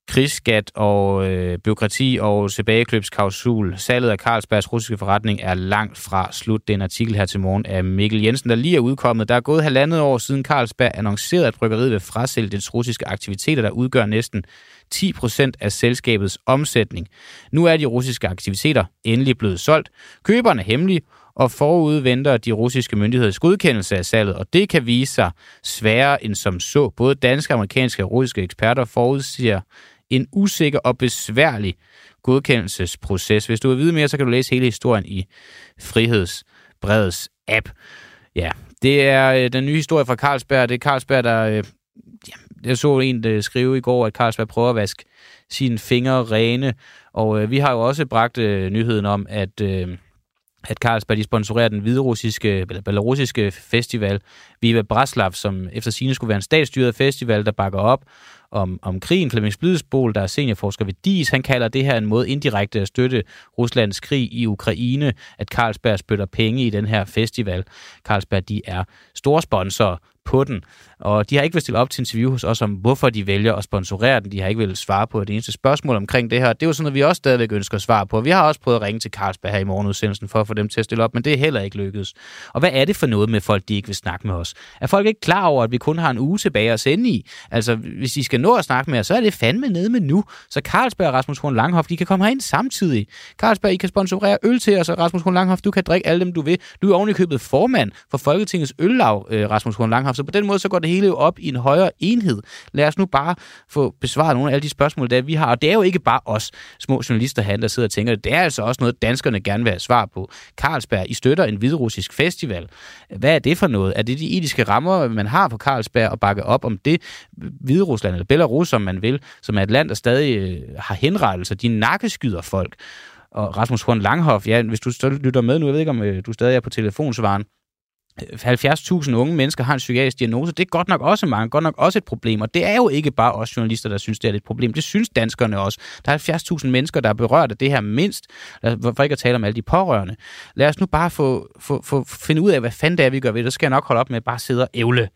krigsskat og øh, byråkrati og tilbagekløbsklausul. Salget af Carlsbergs russiske forretning er langt fra slut. Det er en artikel her til morgen af Mikkel Jensen, der lige er udkommet. Der er gået halvandet år siden Carlsberg annoncerede, at bryggeriet vil frasælge dets russiske aktiviteter, der udgør næsten 10 procent af selskabets omsætning. Nu er de russiske aktiviteter endelig blevet solgt. Køberne er hemmelige, og forud venter de russiske myndigheders godkendelse af salget, og det kan vise sig sværere end som så. Både danske, amerikanske og russiske eksperter forudsiger en usikker og besværlig godkendelsesproces. Hvis du vil vide mere, så kan du læse hele historien i Frihedsbredets app. Ja, det er øh, den nye historie fra Carlsberg. Det er Carlsberg, der... Øh, ja, jeg så en der skrive i går, at Carlsberg prøver at vaske sine fingre rene, og øh, vi har jo også bragt øh, nyheden om, at... Øh, at Carlsberg de sponsorerer den hviderussiske, eller belarusiske festival Viva Braslav, som efter sine skulle være en statsstyret festival, der bakker op om, om krigen. Flemming Splidesbol, der er seniorforsker ved DIS, han kalder det her en måde indirekte at støtte Ruslands krig i Ukraine, at Carlsberg spytter penge i den her festival. Carlsberg, de er store sponsorer på den. Og de har ikke vil stille op til interview hos os om, hvorfor de vælger at sponsorere den. De har ikke vil svare på det eneste spørgsmål omkring det her. Det er jo sådan, at vi også stadigvæk ønsker svar på. Vi har også prøvet at ringe til Carlsberg her i morgenudsendelsen for at få dem til at stille op, men det er heller ikke lykkedes. Og hvad er det for noget med folk, de ikke vil snakke med os? Er folk ikke klar over, at vi kun har en uge tilbage at sende i? Altså, hvis de skal nå at snakke med os, så er det fandme nede med nu. Så Carlsberg og Rasmus Horn Langhoff, de kan komme herind samtidig. Carlsberg, I kan sponsorere øl til os, og Rasmus Horn Langhoff, du kan drikke alle dem, du vil. Du er ovenikøbet formand for Folketingets øllav, øh, Rasmus Horn Langhoff, så på den måde så går det hele jo op i en højere enhed. Lad os nu bare få besvaret nogle af alle de spørgsmål, der vi har. Og det er jo ikke bare os små journalister her, der sidder og tænker det. Det er altså også noget, danskerne gerne vil have svar på. Carlsberg, I støtter en hviderussisk festival. Hvad er det for noget? Er det de etiske rammer, man har på Carlsberg at bakke op om det? Hviderusland eller Belarus, som man vil, som er et land, der stadig øh, har henrettelser. De nakkeskyder folk. Og Rasmus Horn Langhoff, ja, hvis du lytter med nu, jeg ved ikke, om øh, du stadig er på telefonsvaren, 70.000 unge mennesker har en psykiatrisk diagnose. Det er godt nok også mange, godt nok også et problem. Og det er jo ikke bare os journalister, der synes, det er et problem. Det synes danskerne også. Der er 70.000 mennesker, der er berørt af det her mindst. For ikke at tale om alle de pårørende. Lad os nu bare få, få, få finde ud af, hvad fanden det er, vi gør ved det. Så skal jeg nok holde op med at bare sidde og ævle.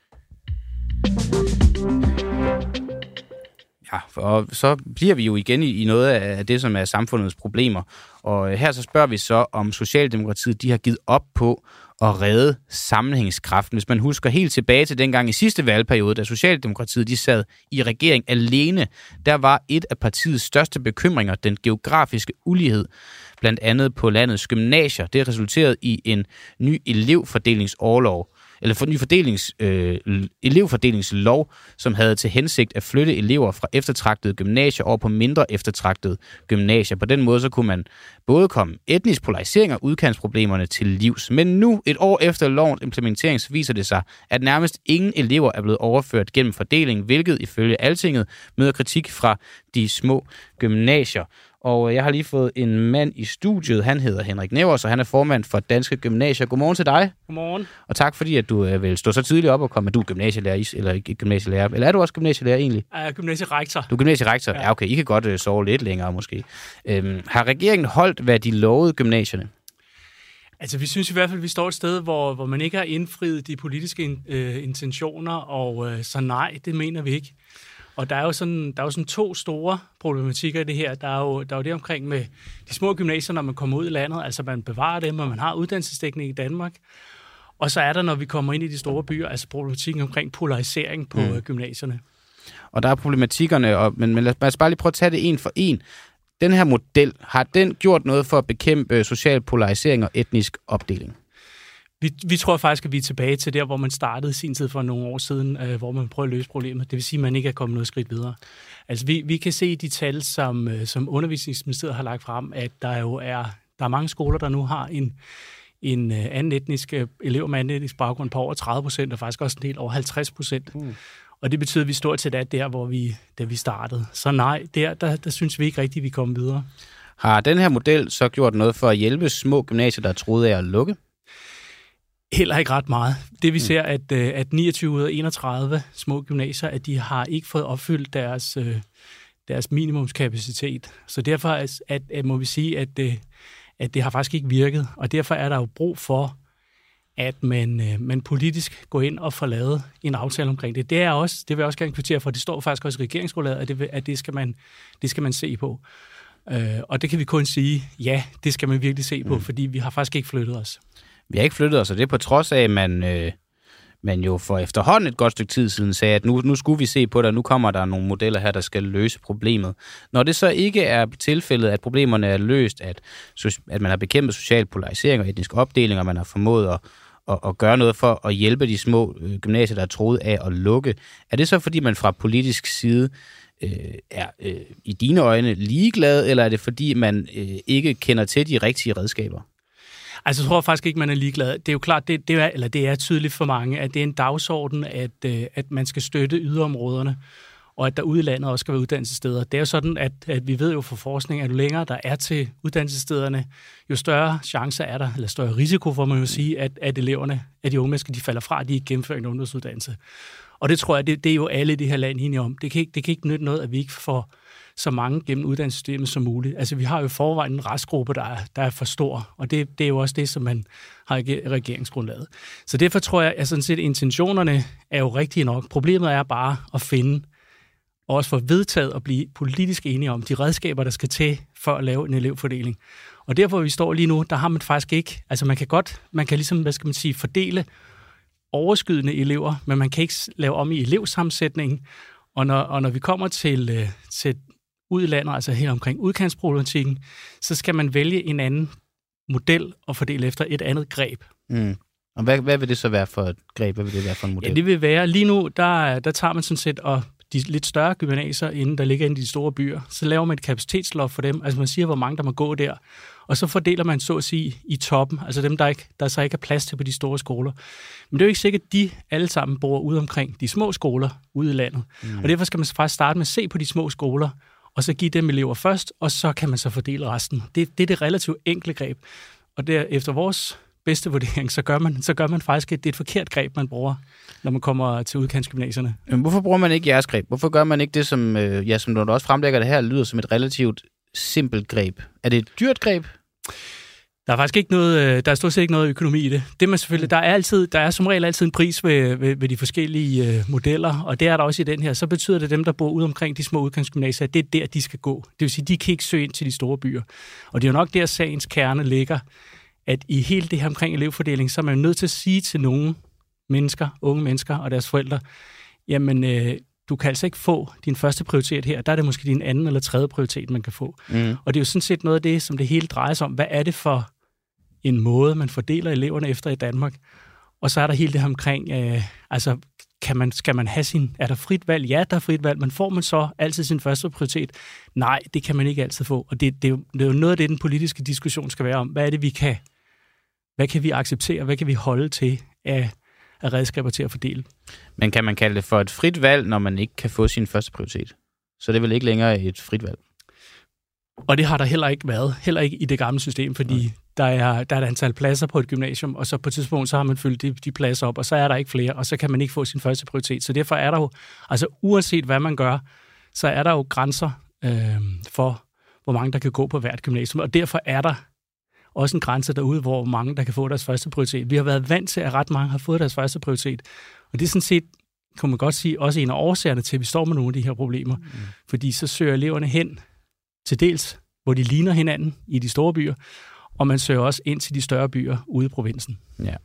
Ja, og så bliver vi jo igen i noget af det, som er samfundets problemer. Og øh, her så spørger vi så, om Socialdemokratiet de har givet op på at redde sammenhængskraften. Hvis man husker helt tilbage til dengang i sidste valgperiode, da Socialdemokratiet de sad i regering alene, der var et af partiets største bekymringer den geografiske ulighed, blandt andet på landets gymnasier. Det resulterede i en ny elevfordelingsårlov eller for ny fordelings, øh, elevfordelingslov, som havde til hensigt at flytte elever fra eftertragtede gymnasier over på mindre eftertragtede gymnasier. På den måde så kunne man både komme etnisk polarisering og udkantsproblemerne til livs. Men nu, et år efter lovens implementering, så viser det sig, at nærmest ingen elever er blevet overført gennem fordeling, hvilket ifølge Altinget møder kritik fra de små gymnasier. Og jeg har lige fået en mand i studiet. Han hedder Henrik Nevers, og han er formand for Danske Gymnasier. Godmorgen til dig. Godmorgen. Og tak fordi, at du øh, vil stå så tidligt op og komme. Du er gymnasielærer, eller ikke gymnasielærer. Eller er du også gymnasielærer egentlig? Jeg er gymnasierektor. Du er gymnasierektor? Ja. ja, okay. I kan godt uh, sove lidt længere måske. Øhm, har regeringen holdt, hvad de lovede gymnasierne? Altså, vi synes i hvert fald, at vi står et sted, hvor, hvor man ikke har indfriet de politiske in, øh, intentioner, og øh, så nej, det mener vi ikke. Og der er jo sådan, der er jo sådan to store problematikker i det her. Der er, jo, der er jo det omkring med de små gymnasier, når man kommer ud i landet, altså man bevarer dem, og man har uddannelsesdækning i Danmark. Og så er der, når vi kommer ind i de store byer, altså problematikken omkring polarisering på mm. gymnasierne. Og der er problematikkerne, og, men, men lad os bare lige prøve at tage det en for en. den her model, har den gjort noget for at bekæmpe social polarisering og etnisk opdeling? Vi, vi tror faktisk, at vi er tilbage til der, hvor man startede sin tid for nogle år siden, øh, hvor man prøver at løse problemet. Det vil sige, at man ikke er kommet noget skridt videre. Altså, vi, vi kan se de tal, som, øh, som undervisningsministeriet har lagt frem, at der jo er, der er mange skoler, der nu har en, en øh, anden etnisk øh, elev med anden etnisk baggrund på over 30 procent, og faktisk også en del over 50 procent. Mm. Og det betyder, at vi står til det der, hvor vi, da vi startede. Så nej, der, der, der synes vi ikke rigtigt, at vi kommer videre. Har den her model så gjort noget for at hjælpe små gymnasier, der troede af at lukke? Heller ikke ret meget. Det vi mm. ser, at, øh, at 29 ud af 31 små gymnasier, at de har ikke fået opfyldt deres, øh, deres minimumskapacitet. Så derfor at, at, at må vi sige, at, øh, at det har faktisk ikke virket. Og derfor er der jo brug for, at man, man politisk går ind og får lavet en aftale omkring det. Det er også, det vil jeg også gerne kvittere for, det står faktisk også i regeringsgrundlaget, at det, at det, skal, man, det skal man se på. og det kan vi kun sige, ja, det skal man virkelig se på, mm. fordi vi har faktisk ikke flyttet os. Vi har ikke flyttet os, og det er på trods af, at man, øh, man jo for efterhånden et godt stykke tid siden sagde, at nu, nu skulle vi se på det, og nu kommer der nogle modeller her, der skal løse problemet. Når det så ikke er tilfældet, at problemerne er løst, at, at man har bekæmpet social polarisering og etnisk opdeling, og man har formået at, at, at gøre noget for at hjælpe de små øh, gymnasier, der er troet af at lukke, er det så fordi man fra politisk side øh, er øh, i dine øjne ligeglad, eller er det fordi man øh, ikke kender til de rigtige redskaber? Altså, jeg tror faktisk ikke, man er ligeglad. Det er jo klart, det, det, er, eller det er tydeligt for mange, at det er en dagsorden, at, øh, at man skal støtte yderområderne, og at der ude i landet også skal være uddannelsessteder. Det er jo sådan, at, at vi ved jo fra forskning, at jo længere der er til uddannelsesstederne, jo større chancer er der, eller større risiko for man jo sige, at, at eleverne, at de unge mennesker, de falder fra, at de ikke gennemfører en ungdomsuddannelse. Og det tror jeg, det, det er jo alle i det her land enige om. Det kan, ikke, det kan ikke nytte noget, at vi ikke får så mange gennem uddannelsessystemet som muligt. Altså, vi har jo forvejen en restgruppe, der er, der er for stor, og det, det er jo også det, som man har i regeringsgrundlaget. Så derfor tror jeg, at sådan set, intentionerne er jo rigtige nok. Problemet er bare at finde og også få vedtaget at blive politisk enige om de redskaber, der skal til for at lave en elevfordeling. Og derfor, hvor vi står lige nu, der har man faktisk ikke, altså man kan godt, man kan ligesom, hvad skal man sige, fordele overskydende elever, men man kan ikke lave om i elevsammensætningen. Og når, og når vi kommer til, øh, til ud i landet, altså her omkring udkantsproblematikken, så skal man vælge en anden model og fordele efter et andet greb. Mm. Og hvad, hvad vil det så være for et greb? Hvad vil det være for en model? Ja, det vil være, lige nu, der, der tager man sådan set og de lidt større gymnasier, inden der ligger inde i de store byer, så laver man et kapacitetsloft for dem. Altså man siger, hvor mange der må gå der. Og så fordeler man så at sige i toppen, altså dem, der, ikke, der så ikke er plads til på de store skoler. Men det er jo ikke sikkert, at de alle sammen bor ude omkring de små skoler ude i landet. Mm. Og derfor skal man faktisk starte med at se på de små skoler, og så give dem elever først, og så kan man så fordele resten. Det, det er det relativt enkle greb. Og der, efter vores bedste vurdering, så gør man, så gør man faktisk, at det er et forkert greb, man bruger, når man kommer til udkantsgymnasierne. Men hvorfor bruger man ikke jeres greb? Hvorfor gør man ikke det, som, øh, ja, som du også fremlægger det her, lyder som et relativt simpelt greb? Er det et dyrt greb? Der er faktisk ikke noget, øh, der er stort set ikke noget økonomi i det. Det man selvfølgelig, mm. der er altid, der er som regel altid en pris ved, ved, ved de forskellige øh, modeller, og det er der også i den her. Så betyder det, at dem, der bor ude omkring de små udgangsgymnasier, det er der, de skal gå. Det vil sige, de kan ikke søge ind til de store byer. Og det er jo nok der, sagens kerne ligger, at i hele det her omkring elevfordeling, så er man nødt til at sige til nogle mennesker, unge mennesker og deres forældre, jamen, øh, du kan altså ikke få din første prioritet her. Der er det måske din anden eller tredje prioritet, man kan få. Mm. Og det er jo sådan set noget af det, som det hele drejer sig om. Hvad er det for en måde, man fordeler eleverne efter i Danmark. Og så er der hele det her omkring, øh, altså kan man, skal man have sin, er der frit valg? Ja, der er frit valg, men får man så altid sin første prioritet? Nej, det kan man ikke altid få. Og det, det, er, jo, det er jo noget af det, den politiske diskussion skal være om. Hvad er det, vi kan, hvad kan vi acceptere? Hvad kan vi holde til af, af redskaber til at fordele? Men kan man kalde det for et frit valg, når man ikke kan få sin første prioritet? Så det er vel ikke længere et frit valg? Og det har der heller ikke været, heller ikke i det gamle system, fordi der er, der er et antal pladser på et gymnasium, og så på et tidspunkt, så har man fyldt de, de pladser op, og så er der ikke flere, og så kan man ikke få sin første prioritet. Så derfor er der jo, altså uanset hvad man gør, så er der jo grænser øh, for, hvor mange der kan gå på hvert gymnasium, og derfor er der også en grænse derude, hvor mange der kan få deres første prioritet. Vi har været vant til, at ret mange har fået deres første prioritet, og det er sådan set, kan man godt sige, også en af årsagerne til, at vi står med nogle af de her problemer. Mm. Fordi så søger eleverne hen til dels, hvor de ligner hinanden i de store byer, og man søger også ind til de større byer ude i provinsen. Ja.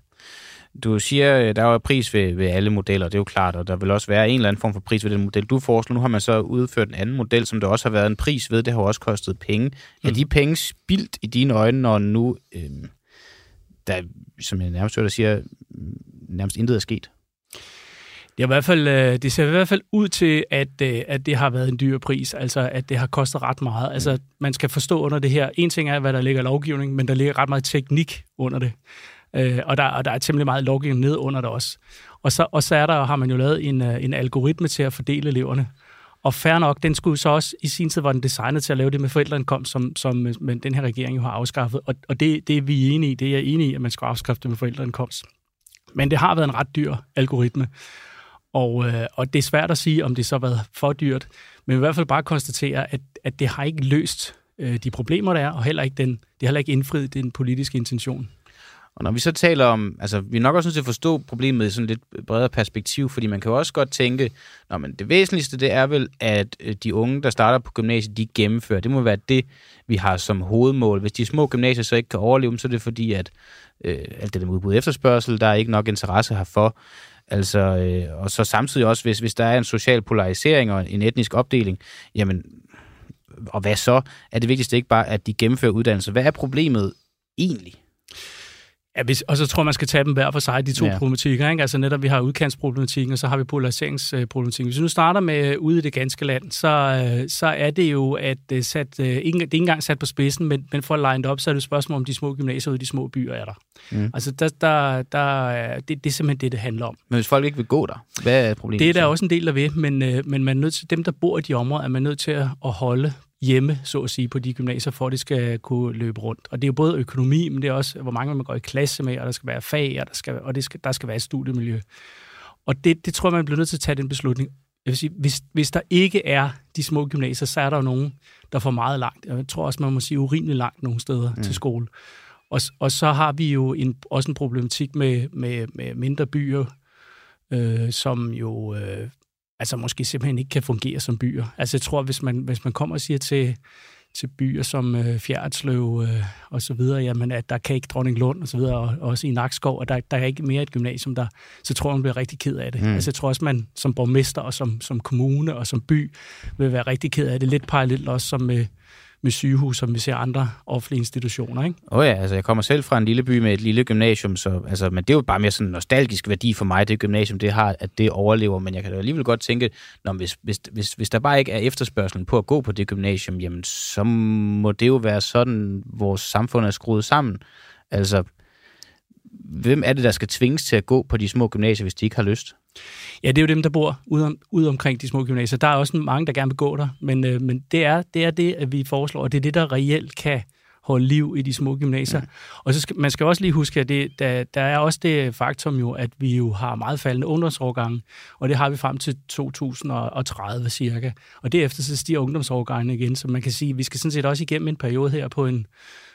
Du siger, øh, der er jo pris ved, ved alle modeller, det er jo klart, og der vil også være en eller anden form for pris ved den model, du foreslår. Nu har man så udført en anden model, som der også har været en pris ved. Det har også kostet penge. Mm. Er de penge spildt i dine øjne, når nu, øh, der, som jeg nærmest hører, der siger, nærmest intet er sket? Det, er i hvert fald, øh, det ser i hvert fald ud til, at, øh, at det har været en dyr pris, altså at det har kostet ret meget. Altså man skal forstå under det her, en ting er, hvad der ligger i lovgivning, men der ligger ret meget teknik under det. Øh, og, der, og der er temmelig meget lovgivning ned under det også. Og så, og så er der, har man jo lavet en, en algoritme til at fordele eleverne. Og fair nok, den skulle så også, i sin tid var den designet til at lave det med forældreindkomst, som, som men den her regering jo har afskaffet. Og, og det, det er vi enige i, det er jeg enig i, at man skal afskaffe det med forældreindkomst. Men det har været en ret dyr algoritme. Og, øh, og det er svært at sige, om det så har været for dyrt, men i hvert fald bare konstatere, at, at det har ikke løst øh, de problemer, der er, og heller ikke den, det har heller ikke indfriet den politiske intention. Og når vi så taler om, altså vi er nok også nødt til at forstå problemet i sådan lidt bredere perspektiv, fordi man kan jo også godt tænke, Nå, men det væsentligste det er vel, at øh, de unge, der starter på gymnasiet, de gennemfører. Det må være det, vi har som hovedmål. Hvis de små gymnasier så ikke kan overleve, så er det fordi, at øh, alt det der udbud efterspørgsel, der er ikke nok interesse herfor. Altså, øh, og så samtidig også, hvis, hvis der er en social polarisering og en etnisk opdeling, jamen, og hvad så? Er det vigtigste ikke bare, at de gennemfører uddannelse? Hvad er problemet egentlig? Ja, hvis, og så tror jeg, man skal tage dem hver for sig, de to ja. problematikker. Ikke? Altså netop, vi har udkantsproblematikken, og så har vi polariseringsproblematikken. Hvis vi nu starter med ude i det ganske land, så, øh, så er det jo, at øh, sat, øh, ikke, det er ikke engang sat på spidsen, men, men for at line op, så er det et spørgsmål om de små gymnasier ude i de små byer er der. Mm. Altså, der, der, der, det, det er simpelthen det, det handler om. Men hvis folk ikke vil gå der, hvad er problemet? Det er der så? også en del, der ved, men, men man er nødt til, dem, der bor i de områder, er man nødt til at holde hjemme, så at sige, på de gymnasier, for at det skal kunne løbe rundt. Og det er jo både økonomi, men det er også, hvor mange man går i klasse med, og der skal være fag, og der skal, og det skal, der skal være et studiemiljø. Og det, det tror jeg, man bliver nødt til at tage den beslutning. Jeg vil sige, hvis, hvis der ikke er de små gymnasier, så er der jo nogen, der får meget langt. Jeg tror også, man må sige urimeligt langt nogle steder mm. til skole. Og, og så har vi jo en, også en problematik med, med, med mindre byer, øh, som jo øh, altså måske simpelthen ikke kan fungere som byer. Altså jeg tror, hvis man, hvis man kommer og siger til, til byer som øh, Fjertsløv øh, og så videre, jamen at der kan ikke Dronning Lund og så videre, og, og også i Nakskov, og der, der er ikke mere et gymnasium der, så tror jeg, man bliver rigtig ked af det. Mm. Altså jeg tror også, man som borgmester og som, som kommune og som by vil være rigtig ked af det. Lidt parallelt også som med, med sygehus, som vi ser andre offentlige institutioner. Ikke? Åh oh ja, altså jeg kommer selv fra en lille by med et lille gymnasium, så, altså, men det er jo bare mere sådan en nostalgisk værdi for mig, det gymnasium, det har, at det overlever. Men jeg kan da alligevel godt tænke, når, hvis, hvis, hvis, hvis der bare ikke er efterspørgselen på at gå på det gymnasium, jamen så må det jo være sådan, vores samfund er skruet sammen. Altså, hvem er det, der skal tvinges til at gå på de små gymnasier, hvis de ikke har lyst? Ja, det er jo dem, der bor ude, om, ude omkring de små gymnasier. Der er også mange, der gerne vil gå der, men, øh, men det, er, det er det, at vi foreslår, og det er det, der reelt kan holde liv i de små gymnasier. Ja. Og så skal, man skal også lige huske, at det, der, der er også det faktum jo, at vi jo har meget faldende ungdomsårgange, og det har vi frem til 2030 cirka. Og derefter så stiger ungdomsårgangene igen, så man kan sige, at vi skal sådan set også igennem en periode her på en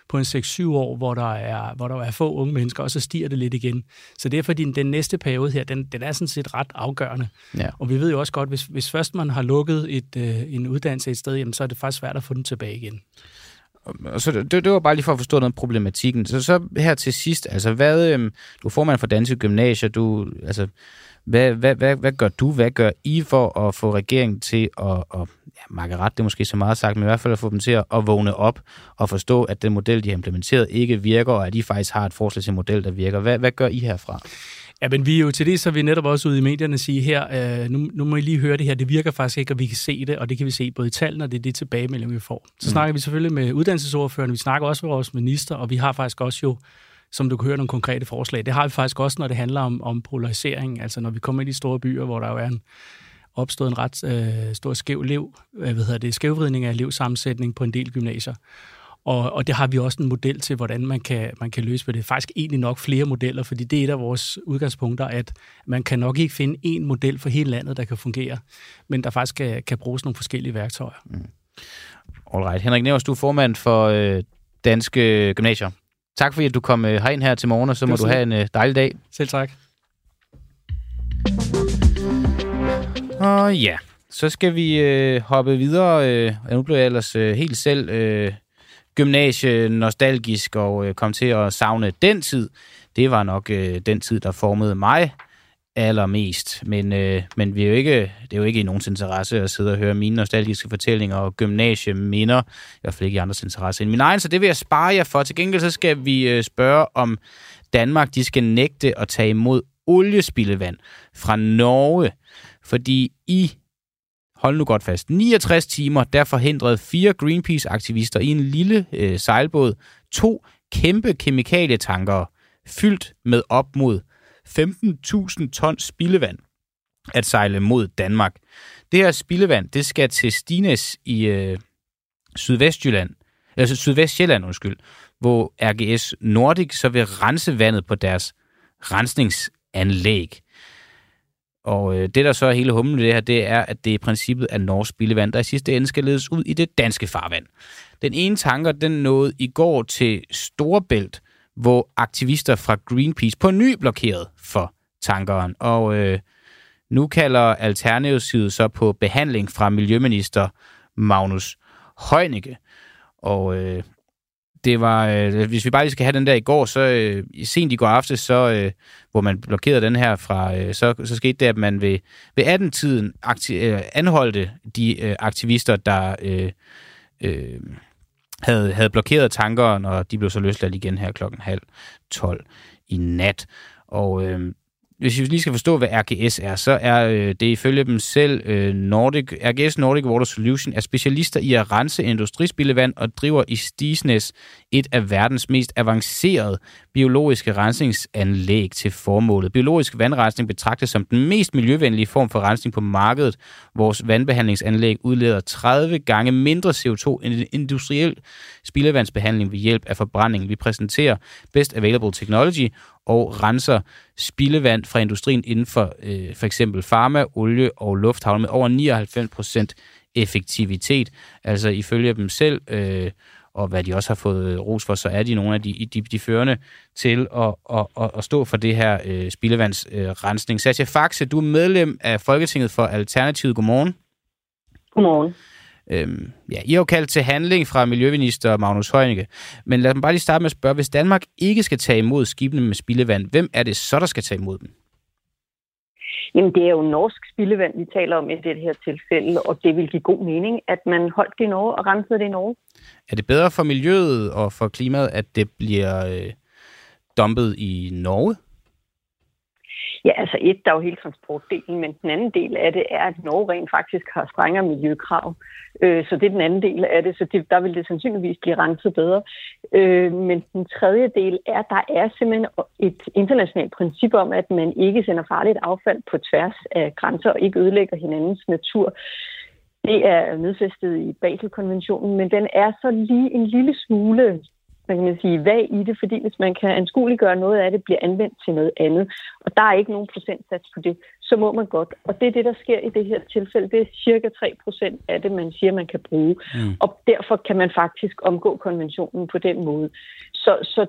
på en 6-7 år, hvor der, er, hvor der er få unge mennesker, og så stiger det lidt igen. Så derfor din, den næste periode her, den, den er sådan set ret afgørende. Ja. Og vi ved jo også godt, hvis, hvis først man har lukket et, øh, en uddannelse et sted, jamen, så er det faktisk svært at få den tilbage igen. Så det, det var bare lige for at forstå noget problematikken. Så, så her til sidst, altså hvad, øh, du er formand for Danske Gymnasier, du, altså, hvad, hvad, hvad, hvad gør du, hvad gør I for at få regeringen til at, at ja, makke ret, det er måske så meget sagt, men i hvert fald at få dem til at, at vågne op og forstå, at den model, de har implementeret, ikke virker, og at de faktisk har et forslag til en model, der virker. Hvad, hvad gør I herfra? Ja, men vi er jo til det, så vi netop også ude i medierne sige her, øh, nu, nu må I lige høre det her, det virker faktisk ikke, og vi kan se det, og det kan vi se både i tallene, og det er det tilbagemelding, vi får. Så mm. snakker vi selvfølgelig med uddannelsesordførerne, vi snakker også med vores minister, og vi har faktisk også jo som du kan høre, nogle konkrete forslag. Det har vi faktisk også, når det handler om, om polarisering, altså når vi kommer ind i store byer, hvor der jo er en, opstået en ret øh, stor skæv liv, øh, hvad hedder det, skævvridning af elevsammensætning på en del gymnasier. Og, og det har vi også en model til, hvordan man kan, man kan løse det. Faktisk egentlig nok flere modeller, fordi det er et af vores udgangspunkter, at man kan nok ikke finde én model for hele landet, der kan fungere, men der faktisk kan, kan bruges nogle forskellige værktøjer. Mm. Alright. Henrik Nævers, du er formand for øh, Danske Gymnasier. Tak fordi at du kom øh, herind her til morgen, og så må du have en øh, dejlig dag. Selv tak. Og ja, så skal vi øh, hoppe videre. Øh, nu blev jeg ellers øh, helt selv øh, gymnasie nostalgisk og øh, kom til at savne den tid. Det var nok øh, den tid, der formede mig allermest. Men, øh, men vi er jo ikke, det er jo ikke i nogens interesse at sidde og høre mine nostalgiske fortællinger og gymnasieminder. I hvert fald ikke i andres interesse end min egen, så det vil jeg spare jer for. Til gengæld så skal vi øh, spørge, om Danmark de skal nægte at tage imod oliespildevand fra Norge. Fordi i hold nu godt fast, 69 timer, der forhindrede fire Greenpeace-aktivister i en lille øh, sejlbåd to kæmpe kemikalietanker fyldt med op mod 15.000 tons spildevand at sejle mod Danmark. Det her spildevand, det skal til Stines i øh, Sydvestjylland, øh, altså Sydvestjylland, undskyld, hvor RGS Nordic så vil rense vandet på deres rensningsanlæg. Og øh, det, der så er hele humlen i det her, det er, at det i princippet er norsk spildevand, der i sidste ende skal ledes ud i det danske farvand. Den ene tanker, den nåede i går til Storebælt, hvor aktivister fra Greenpeace på ny blokeret for tankeren. Og øh, nu kalder Alternativet så på behandling fra Miljøminister Magnus Heunicke. Og øh, det var, øh, hvis vi bare lige skal have den der i går, så øh, sent i går aftes, så, øh, hvor man blokerede den her fra, øh, så, så skete det, at man ved, ved 18-tiden øh, anholdte de øh, aktivister, der øh, øh, havde, havde blokeret tankerne, og de blev så løsladt igen her klokken halv 12 i nat. Og øh, hvis vi lige skal forstå, hvad RGS er, så er øh, det ifølge dem selv øh, Nordic, RGS Nordic Water Solution er specialister i at rense industrispildevand og driver i Stisnes et af verdens mest avancerede biologiske rensningsanlæg til formålet. Biologisk vandrensning betragtes som den mest miljøvenlige form for rensning på markedet. Vores vandbehandlingsanlæg udleder 30 gange mindre CO2 end en industriel spildevandsbehandling ved hjælp af forbrænding. Vi præsenterer Best Available Technology og renser spildevand fra industrien inden for øh, for eksempel farma, olie og lufthavn med over 99% effektivitet. Altså ifølge dem selv, øh, og hvad de også har fået øh, ros for, så er de nogle af de, de, de førende til at, at, at, at stå for det her øh, spildevandsrensning. Øh, Satya Faxe, du er medlem af Folketinget for Alternativet. Godmorgen. Godmorgen. Øhm, ja, I har jo kaldt til handling fra Miljøminister Magnus Heunicke. Men lad mig bare lige starte med at spørge, hvis Danmark ikke skal tage imod skibene med spildevand, hvem er det så, der skal tage imod dem? Jamen, det er jo norsk spildevand, vi taler om i det her tilfælde, og det vil give god mening, at man holdt det i Norge og rensede det i Norge. Er det bedre for miljøet og for klimaet, at det bliver øh, dumpet i Norge? Ja, altså et, der er jo hele transportdelen, men den anden del af det er, at Norge rent faktisk har strengere miljøkrav. Øh, så det er den anden del af det, så det, der vil det sandsynligvis blive renset bedre. Øh, men den tredje del er, at der er simpelthen et internationalt princip om, at man ikke sender farligt affald på tværs af grænser og ikke ødelægger hinandens natur. Det er nedfæstet i Basel-konventionen, men den er så lige en lille smule hvad kan man sige, vag i det, fordi hvis man kan anskueliggøre noget af det, bliver anvendt til noget andet, og der er ikke nogen procentsats på det, så må man godt. Og det er det, der sker i det her tilfælde. Det er cirka 3 procent af det, man siger, man kan bruge. Mm. Og derfor kan man faktisk omgå konventionen på den måde. Så, så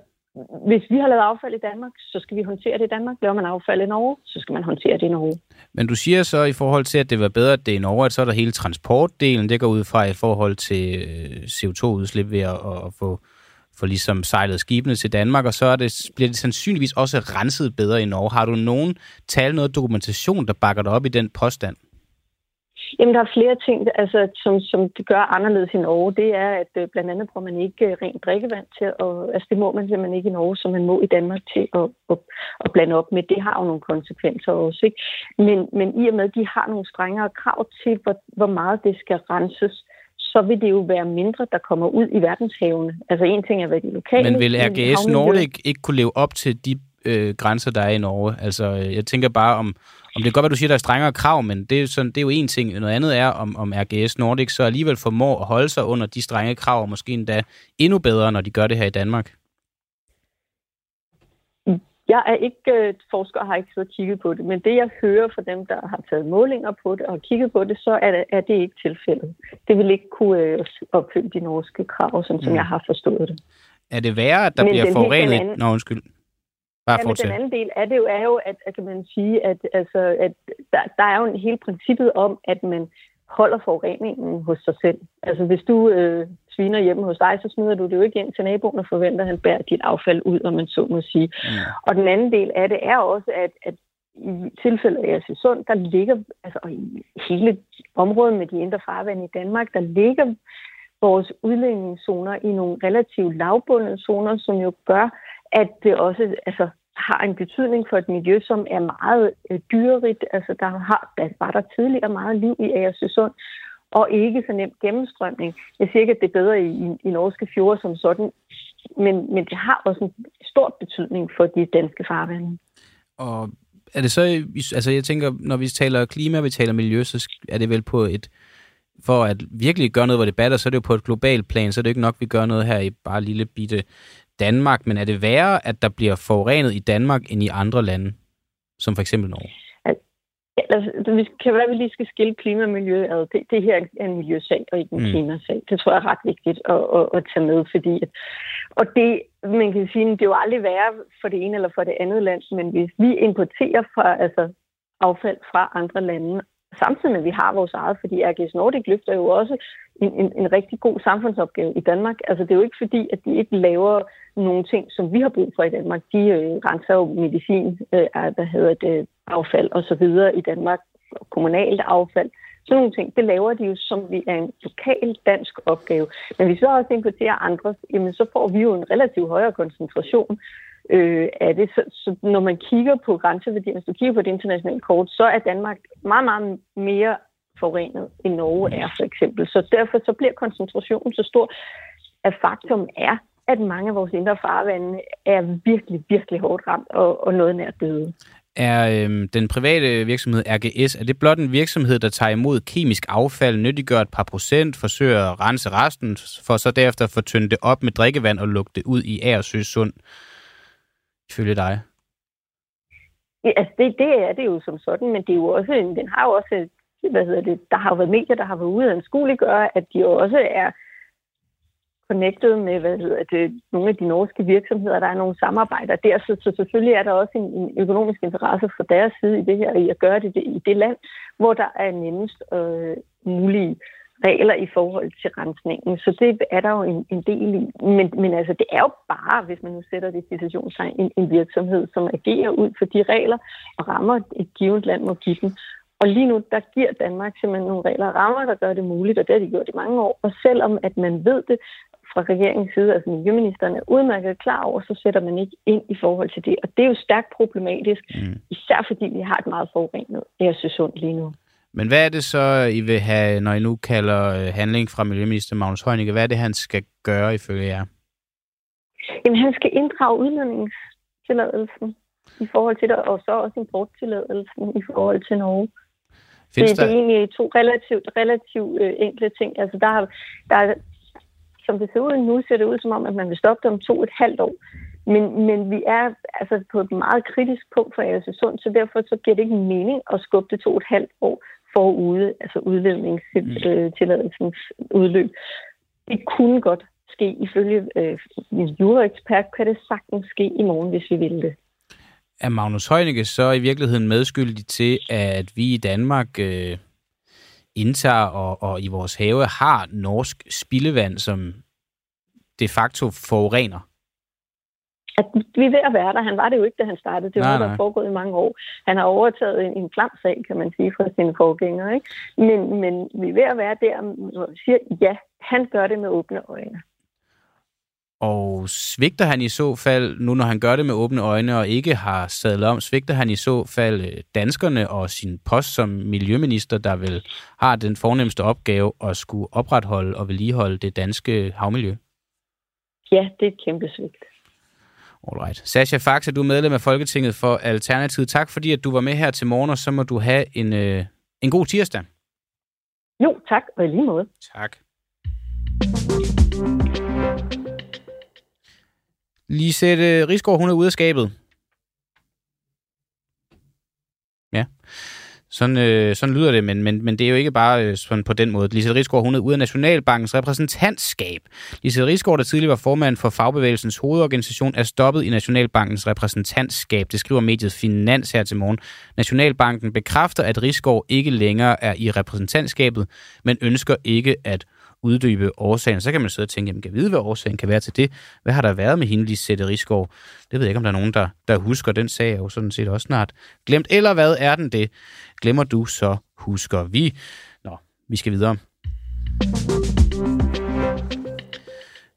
hvis vi har lavet affald i Danmark, så skal vi håndtere det i Danmark. Laver man affald i Norge, så skal man håndtere det i Norge. Men du siger så i forhold til, at det var bedre, at det er i Norge, at så er der hele transportdelen, det går ud fra i forhold til øh, CO2-udslip ved at, at få for ligesom sejlet skibene til Danmark, og så er det, bliver det sandsynligvis også renset bedre i Norge. Har du nogen tal, noget dokumentation, der bakker dig op i den påstand? Jamen, der er flere ting, altså, som, som det gør anderledes i Norge. Det er, at øh, blandt andet bruger man ikke øh, rent drikkevand til, og, altså det må man simpelthen ikke i Norge, som man må i Danmark til at, at, at blande op med. Det har jo nogle konsekvenser også. Ikke? Men, men i og med, at de har nogle strengere krav til, hvor, hvor meget det skal renses, så vil det jo være mindre, der kommer ud i verdenshavene. Altså en ting er, hvad de lokale... Men vil RGS Nordic ikke kunne leve op til de øh, grænser, der er i Norge? Altså, øh, jeg tænker bare om, om det er godt, at du siger, der er strengere krav, men det er, sådan, det er jo en ting. Noget andet er, om, om RGS Nordic så alligevel formår at holde sig under de strenge krav, og måske endda endnu bedre, når de gør det her i Danmark. Jeg er ikke øh, forsker og har ikke siddet og kigget på det, men det jeg hører fra dem, der har taget målinger på det og kigget på det, så er det, er det ikke tilfældet. Det vil ikke kunne øh, opfylde de norske krav, sådan, som mm. jeg har forstået det. Er det værre, at der men bliver forurenet? Anden... Nå, undskyld. Bare ja, men den anden del af det jo er jo, at, at kan man sige, at, altså, at der, der er jo en hele princippet om, at man holder forureningen hos sig selv. Altså hvis du øh, sviner hjemme hos dig, så smider du det jo ikke ind til naboen og forventer, at han bærer dit affald ud, om man så må sige. Mm. Og den anden del af det er også, at, at i tilfældet af Sund, der ligger, altså i hele området med de indre farvande i Danmark, der ligger vores udledningszoner i nogle relativt lavbundede zoner, som jo gør, at det også altså, har en betydning for et miljø, som er meget øh, dyrerigt. Altså, der, har, der var der tidligere meget liv i Agersøsund, og ikke så nemt gennemstrømning. Jeg siger ikke, at det er bedre i, i, i norske fjorde som sådan, men, men det har også en stor betydning for de danske farvande. Og er det så, altså jeg tænker, når vi taler klima, vi taler miljø, så er det vel på et, for at virkelig gøre noget, hvor det batter, så er det jo på et globalt plan, så er det ikke nok, vi gør noget her i bare lille bitte Danmark, men er det værre, at der bliver forurenet i Danmark end i andre lande, som for eksempel Norge? Vi kan være, at vi lige skal skille klima og miljø ad. Det, det her er en miljøsag og ikke en mm. klimasag. Det tror jeg er ret vigtigt at, at, at tage med, fordi og det, man kan sige, det er jo aldrig værre for det ene eller for det andet land, men hvis vi importerer fra, altså, affald fra andre lande, samtidig med, at vi har vores eget, fordi RGS Nordic løfter jo også en, en, en rigtig god samfundsopgave i Danmark. Altså, det er jo ikke fordi, at de ikke laver nogle ting, som vi har brug for i Danmark. De øh, renser jo medicin, øh, hvad hedder det, affald og så videre i Danmark, kommunalt affald. Sådan nogle ting, det laver de jo, som vi er en lokal dansk opgave. Men hvis vi så også importerer andre, jamen så får vi jo en relativt højere koncentration øh, af det. Så, så når man kigger på grænseværdier, hvis du kigger på det internationale kort, så er Danmark meget, meget mere forurenet end Norge er, for eksempel. Så derfor så bliver koncentrationen så stor, at faktum er, at mange af vores indre farvande er virkelig, virkelig hårdt ramt og, og noget nær døde. Er øhm, den private virksomhed RGS, er det blot en virksomhed, der tager imod kemisk affald, nyttiggør et par procent, forsøger at rense resten, for så derefter at fortynde det op med drikkevand og lukke det ud i Agersø Sund? Ifølge dig? Ja, altså det, det er det jo som sådan, men det er jo også, den har jo også, hvad hedder det, der har jo været medier, der har været ude at gøre, at de jo også er connected med hvad hedder det, nogle af de norske virksomheder. Der er nogle samarbejder der, så, så selvfølgelig er der også en, en økonomisk interesse fra deres side i det her, i at gøre det, det i det land, hvor der er nemmest øh, mulige regler i forhold til rensningen. Så det er der jo en, en del i. Men, men altså, det er jo bare, hvis man nu sætter det situationstegn, en, en virksomhed, som agerer ud for de regler og rammer et givet land må give dem. Og lige nu, der giver Danmark simpelthen nogle regler og rammer, der gør det muligt, og det har de gjort i mange år. Og selvom at man ved det, fra regeringens side, altså miljøministeren er udmærket klar over, så sætter man ikke ind i forhold til det. Og det er jo stærkt problematisk, mm. især fordi vi har et meget forurenet Æresøsund lige nu. Men hvad er det så, I vil have, når I nu kalder øh, handling fra Miljøminister Magnus Heunicke? Hvad er det, han skal gøre ifølge jer? Jamen, han skal inddrage udledningstilladelsen i forhold til det, og så også importtilladelsen i forhold til Norge. Findes det, der... det er egentlig to relativt, relativt øh, enkle ting. Altså, der, har, der, som det ser ud nu, ser det ud som om, at man vil stoppe det om to et halvt år. Men, men vi er altså på et meget kritisk punkt for Agersøsund, så derfor så giver det ikke mening at skubbe det to et halvt år forude, altså udledningstilladelsens øh, udløb. Det kunne godt ske, ifølge øh, min juraekspert, kan det sagtens ske i morgen, hvis vi ville det. Er Magnus Heunicke så i virkeligheden medskyldig til, at vi i Danmark øh, indtager og, og i vores have har norsk spildevand, som de facto forurener? At vi er ved at være der. Han var det jo ikke, da han startede. Det var noget, der er foregået i mange år. Han har overtaget en, en klam sag, kan man sige, fra sine forgængere. Ikke? Men, men vi er ved at være der, hvor vi siger, ja, han gør det med åbne øjne. Og svigter han i så fald, nu når han gør det med åbne øjne og ikke har sadlet om, svigter han i så fald øh, danskerne og sin post som miljøminister, der vil har den fornemmeste opgave at skulle opretholde og vedligeholde det danske havmiljø? Ja, det er et kæmpe svigt. Alright. Sascha Faxe, du er medlem af Folketinget for Alternativet. Tak fordi, at du var med her til morgen, og så må du have en, øh, en god tirsdag. Jo, tak, og i lige måde. Tak. Lisette Rigsgaard, hun er ude af skabet. Ja. Sådan, øh, sådan lyder det, men, men, men det er jo ikke bare øh, sådan på den måde. Lise Rigsgaard, hun er ude af Nationalbankens repræsentantskab. Lise Rigsgaard, der tidligere var formand for Fagbevægelsens hovedorganisation, er stoppet i Nationalbankens repræsentantskab. Det skriver mediet Finans her til morgen. Nationalbanken bekræfter, at Rigsgaard ikke længere er i repræsentantskabet, men ønsker ikke at uddybe årsagen. Så kan man sidde og tænke, jamen kan vide, hvad årsagen kan være til det? Hvad har der været med hende, Lisette Rigsgaard? Det ved jeg ikke, om der er nogen, der, der husker. Den sag er jo sådan set også snart glemt. Eller hvad er den det? Glemmer du, så husker vi. Nå, vi skal videre.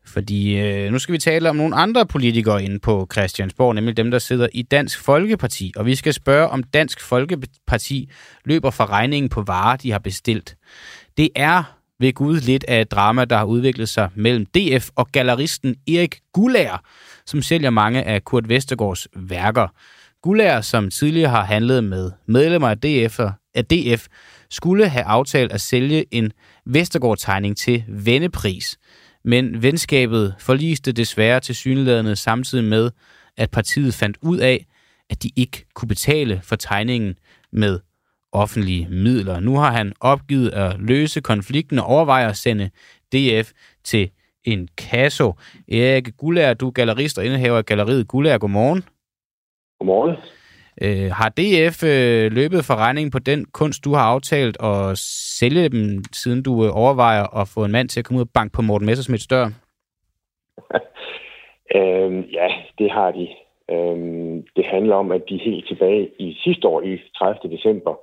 Fordi øh, nu skal vi tale om nogle andre politikere inde på Christiansborg, nemlig dem, der sidder i Dansk Folkeparti. Og vi skal spørge, om Dansk Folkeparti løber fra regningen på varer, de har bestilt. Det er ved Gud lidt af et drama, der har udviklet sig mellem DF og galleristen Erik Gullager, som sælger mange af Kurt Vestergaards værker. Gullager, som tidligere har handlet med medlemmer af DF, af DF skulle have aftalt at sælge en Vestergaard-tegning til vendepris. Men venskabet forliste desværre til synlædende samtidig med, at partiet fandt ud af, at de ikke kunne betale for tegningen med offentlige midler. Nu har han opgivet at løse konflikten og overvejer at sende DF til en kasso. Erik Gullager, du er gallerist og indehaver af galleriet Gullager. Godmorgen. Godmorgen. Øh, har DF øh, løbet for regningen på den kunst, du har aftalt at sælge dem, siden du øh, overvejer at få en mand til at komme ud og banke på Morten Messersmiths dør? øhm, ja, det har de. Øhm, det handler om, at de helt tilbage i sidste år, i 30. december,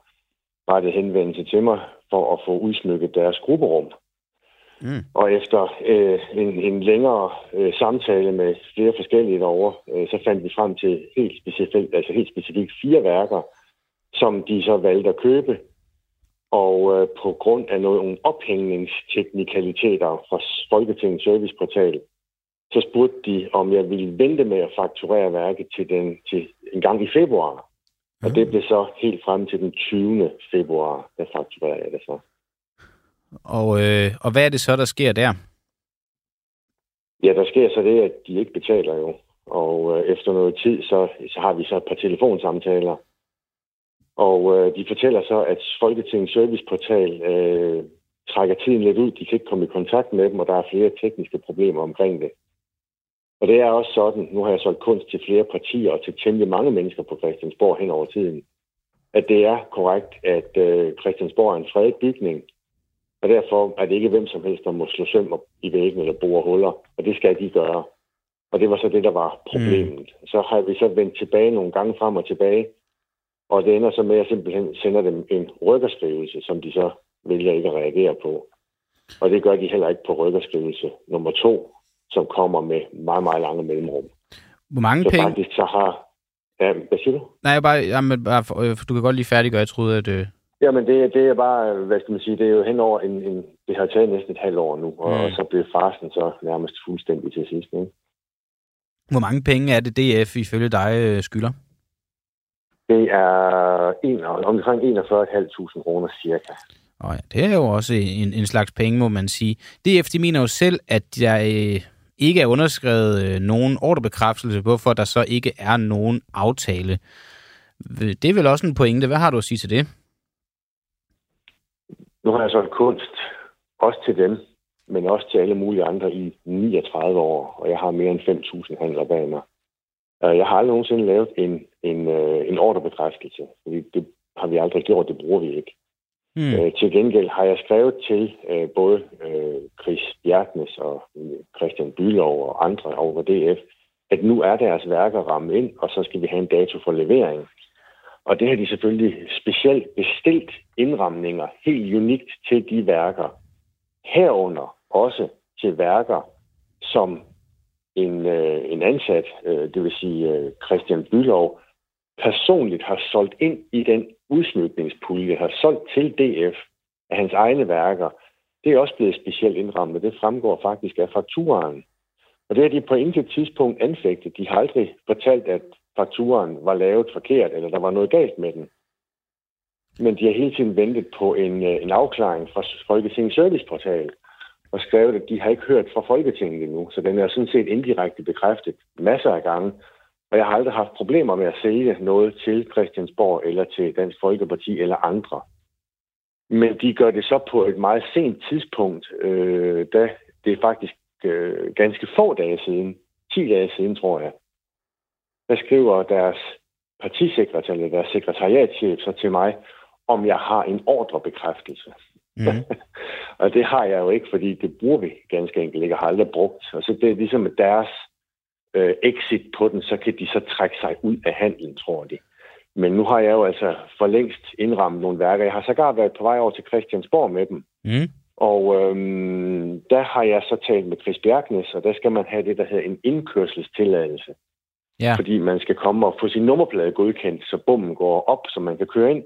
rettede henvendelse til mig for at få udsmykket deres grupperum. Mm. Og efter øh, en, en længere øh, samtale med flere forskellige derovre, øh, så fandt vi frem til helt specifikt, altså helt specifikt fire værker, som de så valgte at købe. Og øh, på grund af nogle ophængningsteknikaliteter fra Folketingets serviceportal, så spurgte de, om jeg ville vente med at fakturere værket til, den, til en gang i februar. Mm. Og det blev så helt frem til den 20. februar, der fakturerede jeg det så. Og, øh, og hvad er det så, der sker der? Ja, der sker så det, at de ikke betaler jo. Og øh, efter noget tid, så, så har vi så et par telefonsamtaler. Og øh, de fortæller så, at Folketingets serviceportal øh, trækker tiden lidt ud. De kan ikke komme i kontakt med dem, og der er flere tekniske problemer omkring det. Og det er også sådan, nu har jeg solgt kunst til flere partier og til temmelig mange mennesker på Christiansborg hen over tiden, at det er korrekt, at øh, Christiansborg er en fredet bygning, og derfor er det ikke hvem som helst, der må slå søm op i væggen eller bore huller. Og det skal de gøre. Og det var så det, der var problemet. Mm. Så har vi så vendt tilbage nogle gange frem og tilbage. Og det ender så med, at jeg simpelthen sender dem en rykkerskrivelse, som de så vælger ikke at reagere på. Og det gør de heller ikke på rykkerskrivelse nummer to, som kommer med meget, meget lange mellemrum. Hvor mange så penge? faktisk så har... Ja, hvad siger du? Nej, jeg bare, jamen, bare, øh, du kan godt lige færdiggøre. Jeg troede, at, øh, Jamen, det, det er bare, hvad skal man sige, det er jo hen over en, en det har taget næsten et halvt år nu, og, mm. og så blev farsen så nærmest fuldstændig til sidst. Ikke? Hvor mange penge er det, DF ifølge dig øh, skylder? Det er en, omkring 41.500 kroner cirka. Oh ja, det er jo også en, en slags penge, må man sige. DF, de mener jo selv, at der øh, ikke er underskrevet øh, nogen ordrebekræftelse på, for der så ikke er nogen aftale. Det er vel også en pointe. Hvad har du at sige til det? Nu har jeg solgt kunst, også til dem, men også til alle mulige andre i 39 år, og jeg har mere end 5.000 handler bag mig. Øh, jeg har aldrig nogensinde lavet en, en, øh, en ordrebekræftelse, fordi det har vi aldrig gjort, det bruger vi ikke. Mm. Øh, til gengæld har jeg skrevet til øh, både øh, Chris Bjergnes og øh, Christian Bylov og andre over DF, at nu er deres værker rammet ind, og så skal vi have en dato for levering. Og det har de selvfølgelig specielt bestilt indramninger helt unikt til de værker. Herunder også til værker, som en, øh, en ansat, øh, det vil sige øh, Christian Bylov, personligt har solgt ind i den udsmykningspulje, har solgt til DF af hans egne værker. Det er også blevet specielt indrammet. Det fremgår faktisk af fakturen. Og det har de på intet tidspunkt anfægtet. De har aldrig fortalt, at fakturen var lavet forkert, eller der var noget galt med den. Men de har hele tiden ventet på en, øh, en afklaring fra Folketingets serviceportal, og skrevet, at de har ikke hørt fra Folketinget endnu, så den er sådan set indirekte bekræftet masser af gange. Og jeg har aldrig haft problemer med at sælge noget til Christiansborg eller til Dansk Folkeparti eller andre. Men de gør det så på et meget sent tidspunkt, øh, da det er faktisk øh, ganske få dage siden, 10 dage siden, tror jeg, der skriver deres partisekretær eller deres sekretariatchef så til mig, om jeg har en ordrebekræftelse. Mm. Og det har jeg jo ikke, fordi det bruger vi ganske enkelt ikke og har aldrig brugt. Og så det er ligesom deres øh, exit på den, så kan de så trække sig ud af handelen, tror de. Men nu har jeg jo altså for længst indrammet nogle værker. Jeg har sågar været på vej over til Christiansborg med dem. Mm. Og øhm, der har jeg så talt med Chris Bjergnes, og der skal man have det, der hedder en indkørselstilladelse. Ja. Fordi man skal komme og få sin nummerplade godkendt, så bommen går op, så man kan køre ind.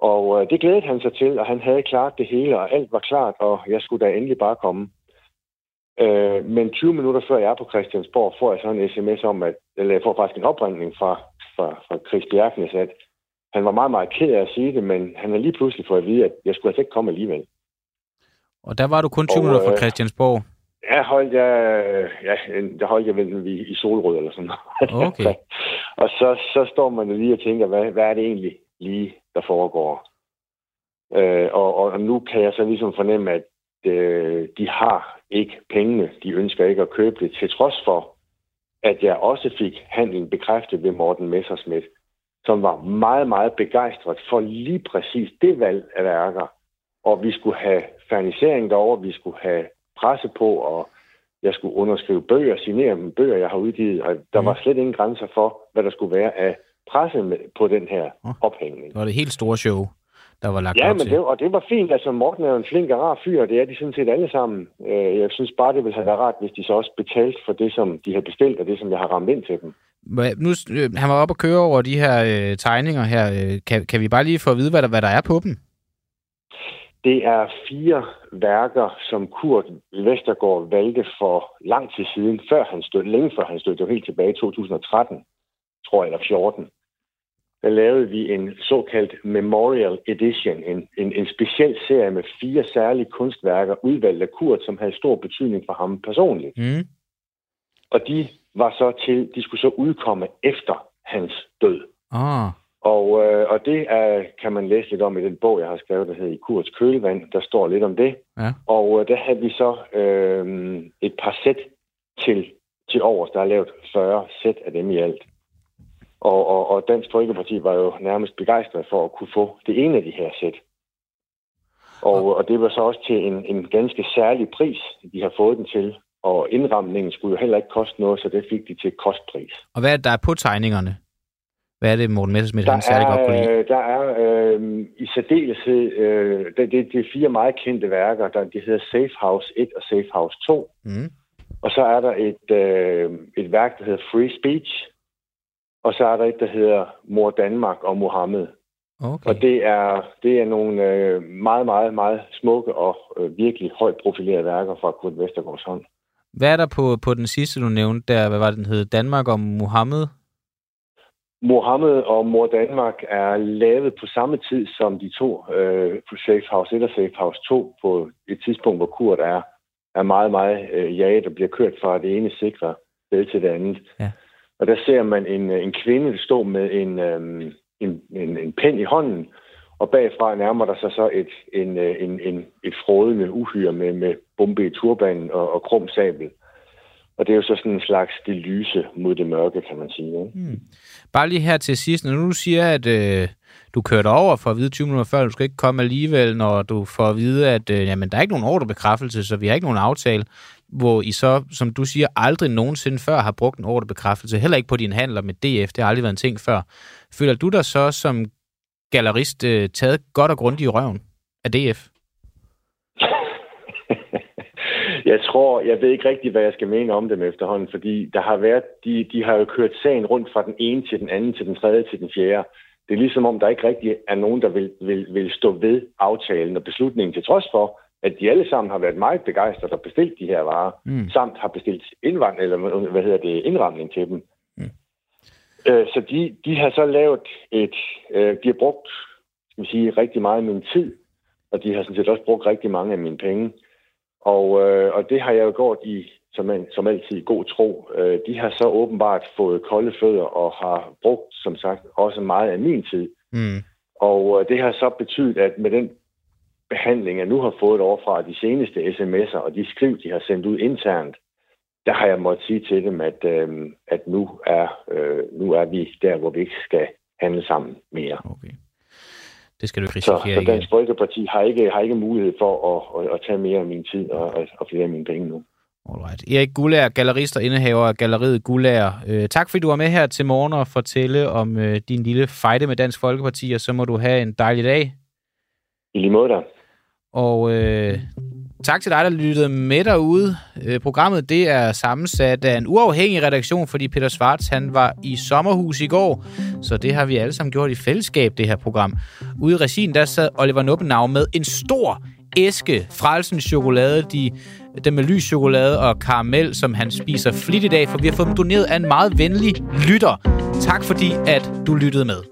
Og øh, det glædede han sig til, og han havde klart det hele, og alt var klart, og jeg skulle da endelig bare komme. Øh, men 20 minutter før jeg er på Christiansborg, får jeg så en sms om, at, eller jeg får faktisk en opringning fra, fra, fra Chris Bjergnes, at han var meget, meget ked af at sige det, men han har lige pludselig fået at vide, at jeg skulle altså ikke komme alligevel. Og der var du kun 20 Og, minutter fra øh, Christiansborg. Ja, holdt jeg, ja, der holdt jeg vel i, i solrød eller sådan noget. Okay. og så, så står man lige og tænker, hvad, hvad er det egentlig lige, der foregår? Øh, og, og nu kan jeg så ligesom fornemme, at øh, de har ikke pengene. De ønsker ikke at købe det, til trods for, at jeg også fik handlen bekræftet ved Morten Messersmith, som var meget, meget begejstret for lige præcis det valg af værker. Og vi skulle have fernisering derover, vi skulle have presse på, og jeg skulle underskrive bøger, signere dem bøger, jeg har udgivet, og der Mm. var slet ingen grænser for, hvad der skulle være af presse på den her ophængning. Det var det helt store show, der var lagt Ja, op men til. det, og det var fint. Altså, Morten er jo en flink og rar fyr, og det er de sådan set alle sammen. Øh, Jeg synes bare, det ville have været rart, hvis de så også betalte for det, som de har bestilt, og det, som jeg har ramt ind til dem. Nu, øh, han var oppe og køre over de her øh, tegninger her. Øh, kan, kan vi bare lige få at vide, hvad der, hvad der er på dem? Det er fire værker, som Kurt Vestergaard valgte for lang tid siden, før han stod, længe før han stod, det var helt tilbage i 2013, tror jeg, eller 14. Der lavede vi en såkaldt Memorial Edition, en, en, en speciel serie med fire særlige kunstværker, udvalgt af Kurt, som havde stor betydning for ham personligt. Mm. Og de var så til, de skulle så udkomme efter hans død. Ah, Og, øh, og det er, kan man læse lidt om i den bog, jeg har skrevet, der hedder I Kurts Kølevand. Der står lidt om det. Ja. Og øh, der havde vi så øh, et par sæt til, til overs. Der er lavet 40 sæt af dem i alt. Og, og, og Dansk Folkeparti var jo nærmest begejstret for at kunne få det ene af de her sæt. Og, og det var så også til en, en ganske særlig pris, de har fået den til. Og indramningen skulle jo heller ikke koste noget, så det fik de til kostpris. og hvad er det, der er på tegningerne? Hvad er det, Morten Messersmith Der han særlig godt kunne lide? er, der er øh, i særdeleshed, øh, det, det, det er fire meget kendte værker, der de hedder Safe House 1 og Safe House 2. Mm. Og så er der et, øh, et værk, der hedder Free Speech. Og så er der et, der hedder Mor Danmark og Mohammed. Okay. Og det er, det er nogle øh, meget, meget, meget smukke og øh, virkelig højt profilerede værker fra Kurt Vestergaards hånd. Hvad er der på, på den sidste, du nævnte der? Hvad var det, den hed? Danmark og Mohammed? Mohammed og Mor Danmark er lavet på samme tid som de to øh, på Safe House 1 og Safe House 2 på et tidspunkt, hvor Kurt er, er meget, meget øh, jaget og bliver kørt fra det ene sikre sted til det andet. Ja. Og der ser man en, øh, en kvinde stå med en, øhm, en, en, en pen i hånden, og bagfra nærmer der sig så et, en, øh, en, en, et frådende uhyre med, med bombe i turbanen og, og krum sabel. Og det er jo så sådan en slags det lyse mod det mørke, kan man sige. Ikke? Hmm. Bare lige her til sidst, når du siger, at øh, du kørte over for at vide 20 minutter før, du skal ikke komme alligevel, når du får at vide, at øh, jamen, der er ikke nogen ordrebekræftelse, så vi har ikke nogen aftale, hvor I så, som du siger, aldrig nogensinde før har brugt en ordrebekræftelse, heller ikke på dine handler med DF, det har aldrig været en ting før. Føler du dig så som gallerist øh, taget godt og grundigt i røven af DF? Jeg tror, jeg ved ikke rigtig, hvad jeg skal mene om dem efterhånden, fordi der har været, de, de har jo kørt sagen rundt fra den ene til den anden, til den tredje, til den fjerde. Det er ligesom om, der ikke rigtig er nogen, der vil, vil, vil stå ved aftalen og beslutningen, til trods for, at de alle sammen har været meget begejstrede og bestilt de her varer, Mm. samt har bestilt indvand, eller hvad hedder det, indramning til dem. Mm. Øh, så de, de har så lavet et, øh, de har brugt, skal vi sige, rigtig meget af min tid, og de har sådan set også brugt rigtig mange af mine penge. Og, øh, og det har jeg jo gjort i, som, en, som altid, i god tro. Øh, de har så åbenbart fået kolde fødder og har brugt, som sagt, også meget af min tid. Mm. Og øh, det har så betydet, at med den behandling, jeg nu har fået overfra de seneste sms'er og de skriv, de har sendt ud internt, der har jeg måttet sige til dem, at, øh, at nu, er, øh, nu er vi der, hvor vi ikke skal handle sammen mere. Okay. Det skal du ikke Så, risikere så Dansk igen. Folkeparti har ikke, har ikke mulighed for at, at, at tage mere af min tid og, og, flere af mine penge nu. Alright. Erik Gullager, gallerist og indehaver af galleriet Gullager. Øh, tak fordi du var med her til morgen og fortælle om øh, din lille fejde med Dansk Folkeparti, og så må du have en dejlig dag. I lige måde der. Og øh, tak til dig, der lyttede med derude. Øh, programmet det er sammensat af en uafhængig redaktion, fordi Peter Svarts han var i sommerhus i går, så det har vi alle sammen gjort i fællesskab, det her program. Ude i regien, der sad Oliver Nuppenau med en stor æske frelsens chokolade, de, den med lys chokolade og karamel, som han spiser flittigt dag for vi har fået dem doneret af en meget venlig lytter. Tak fordi, at du lyttede med.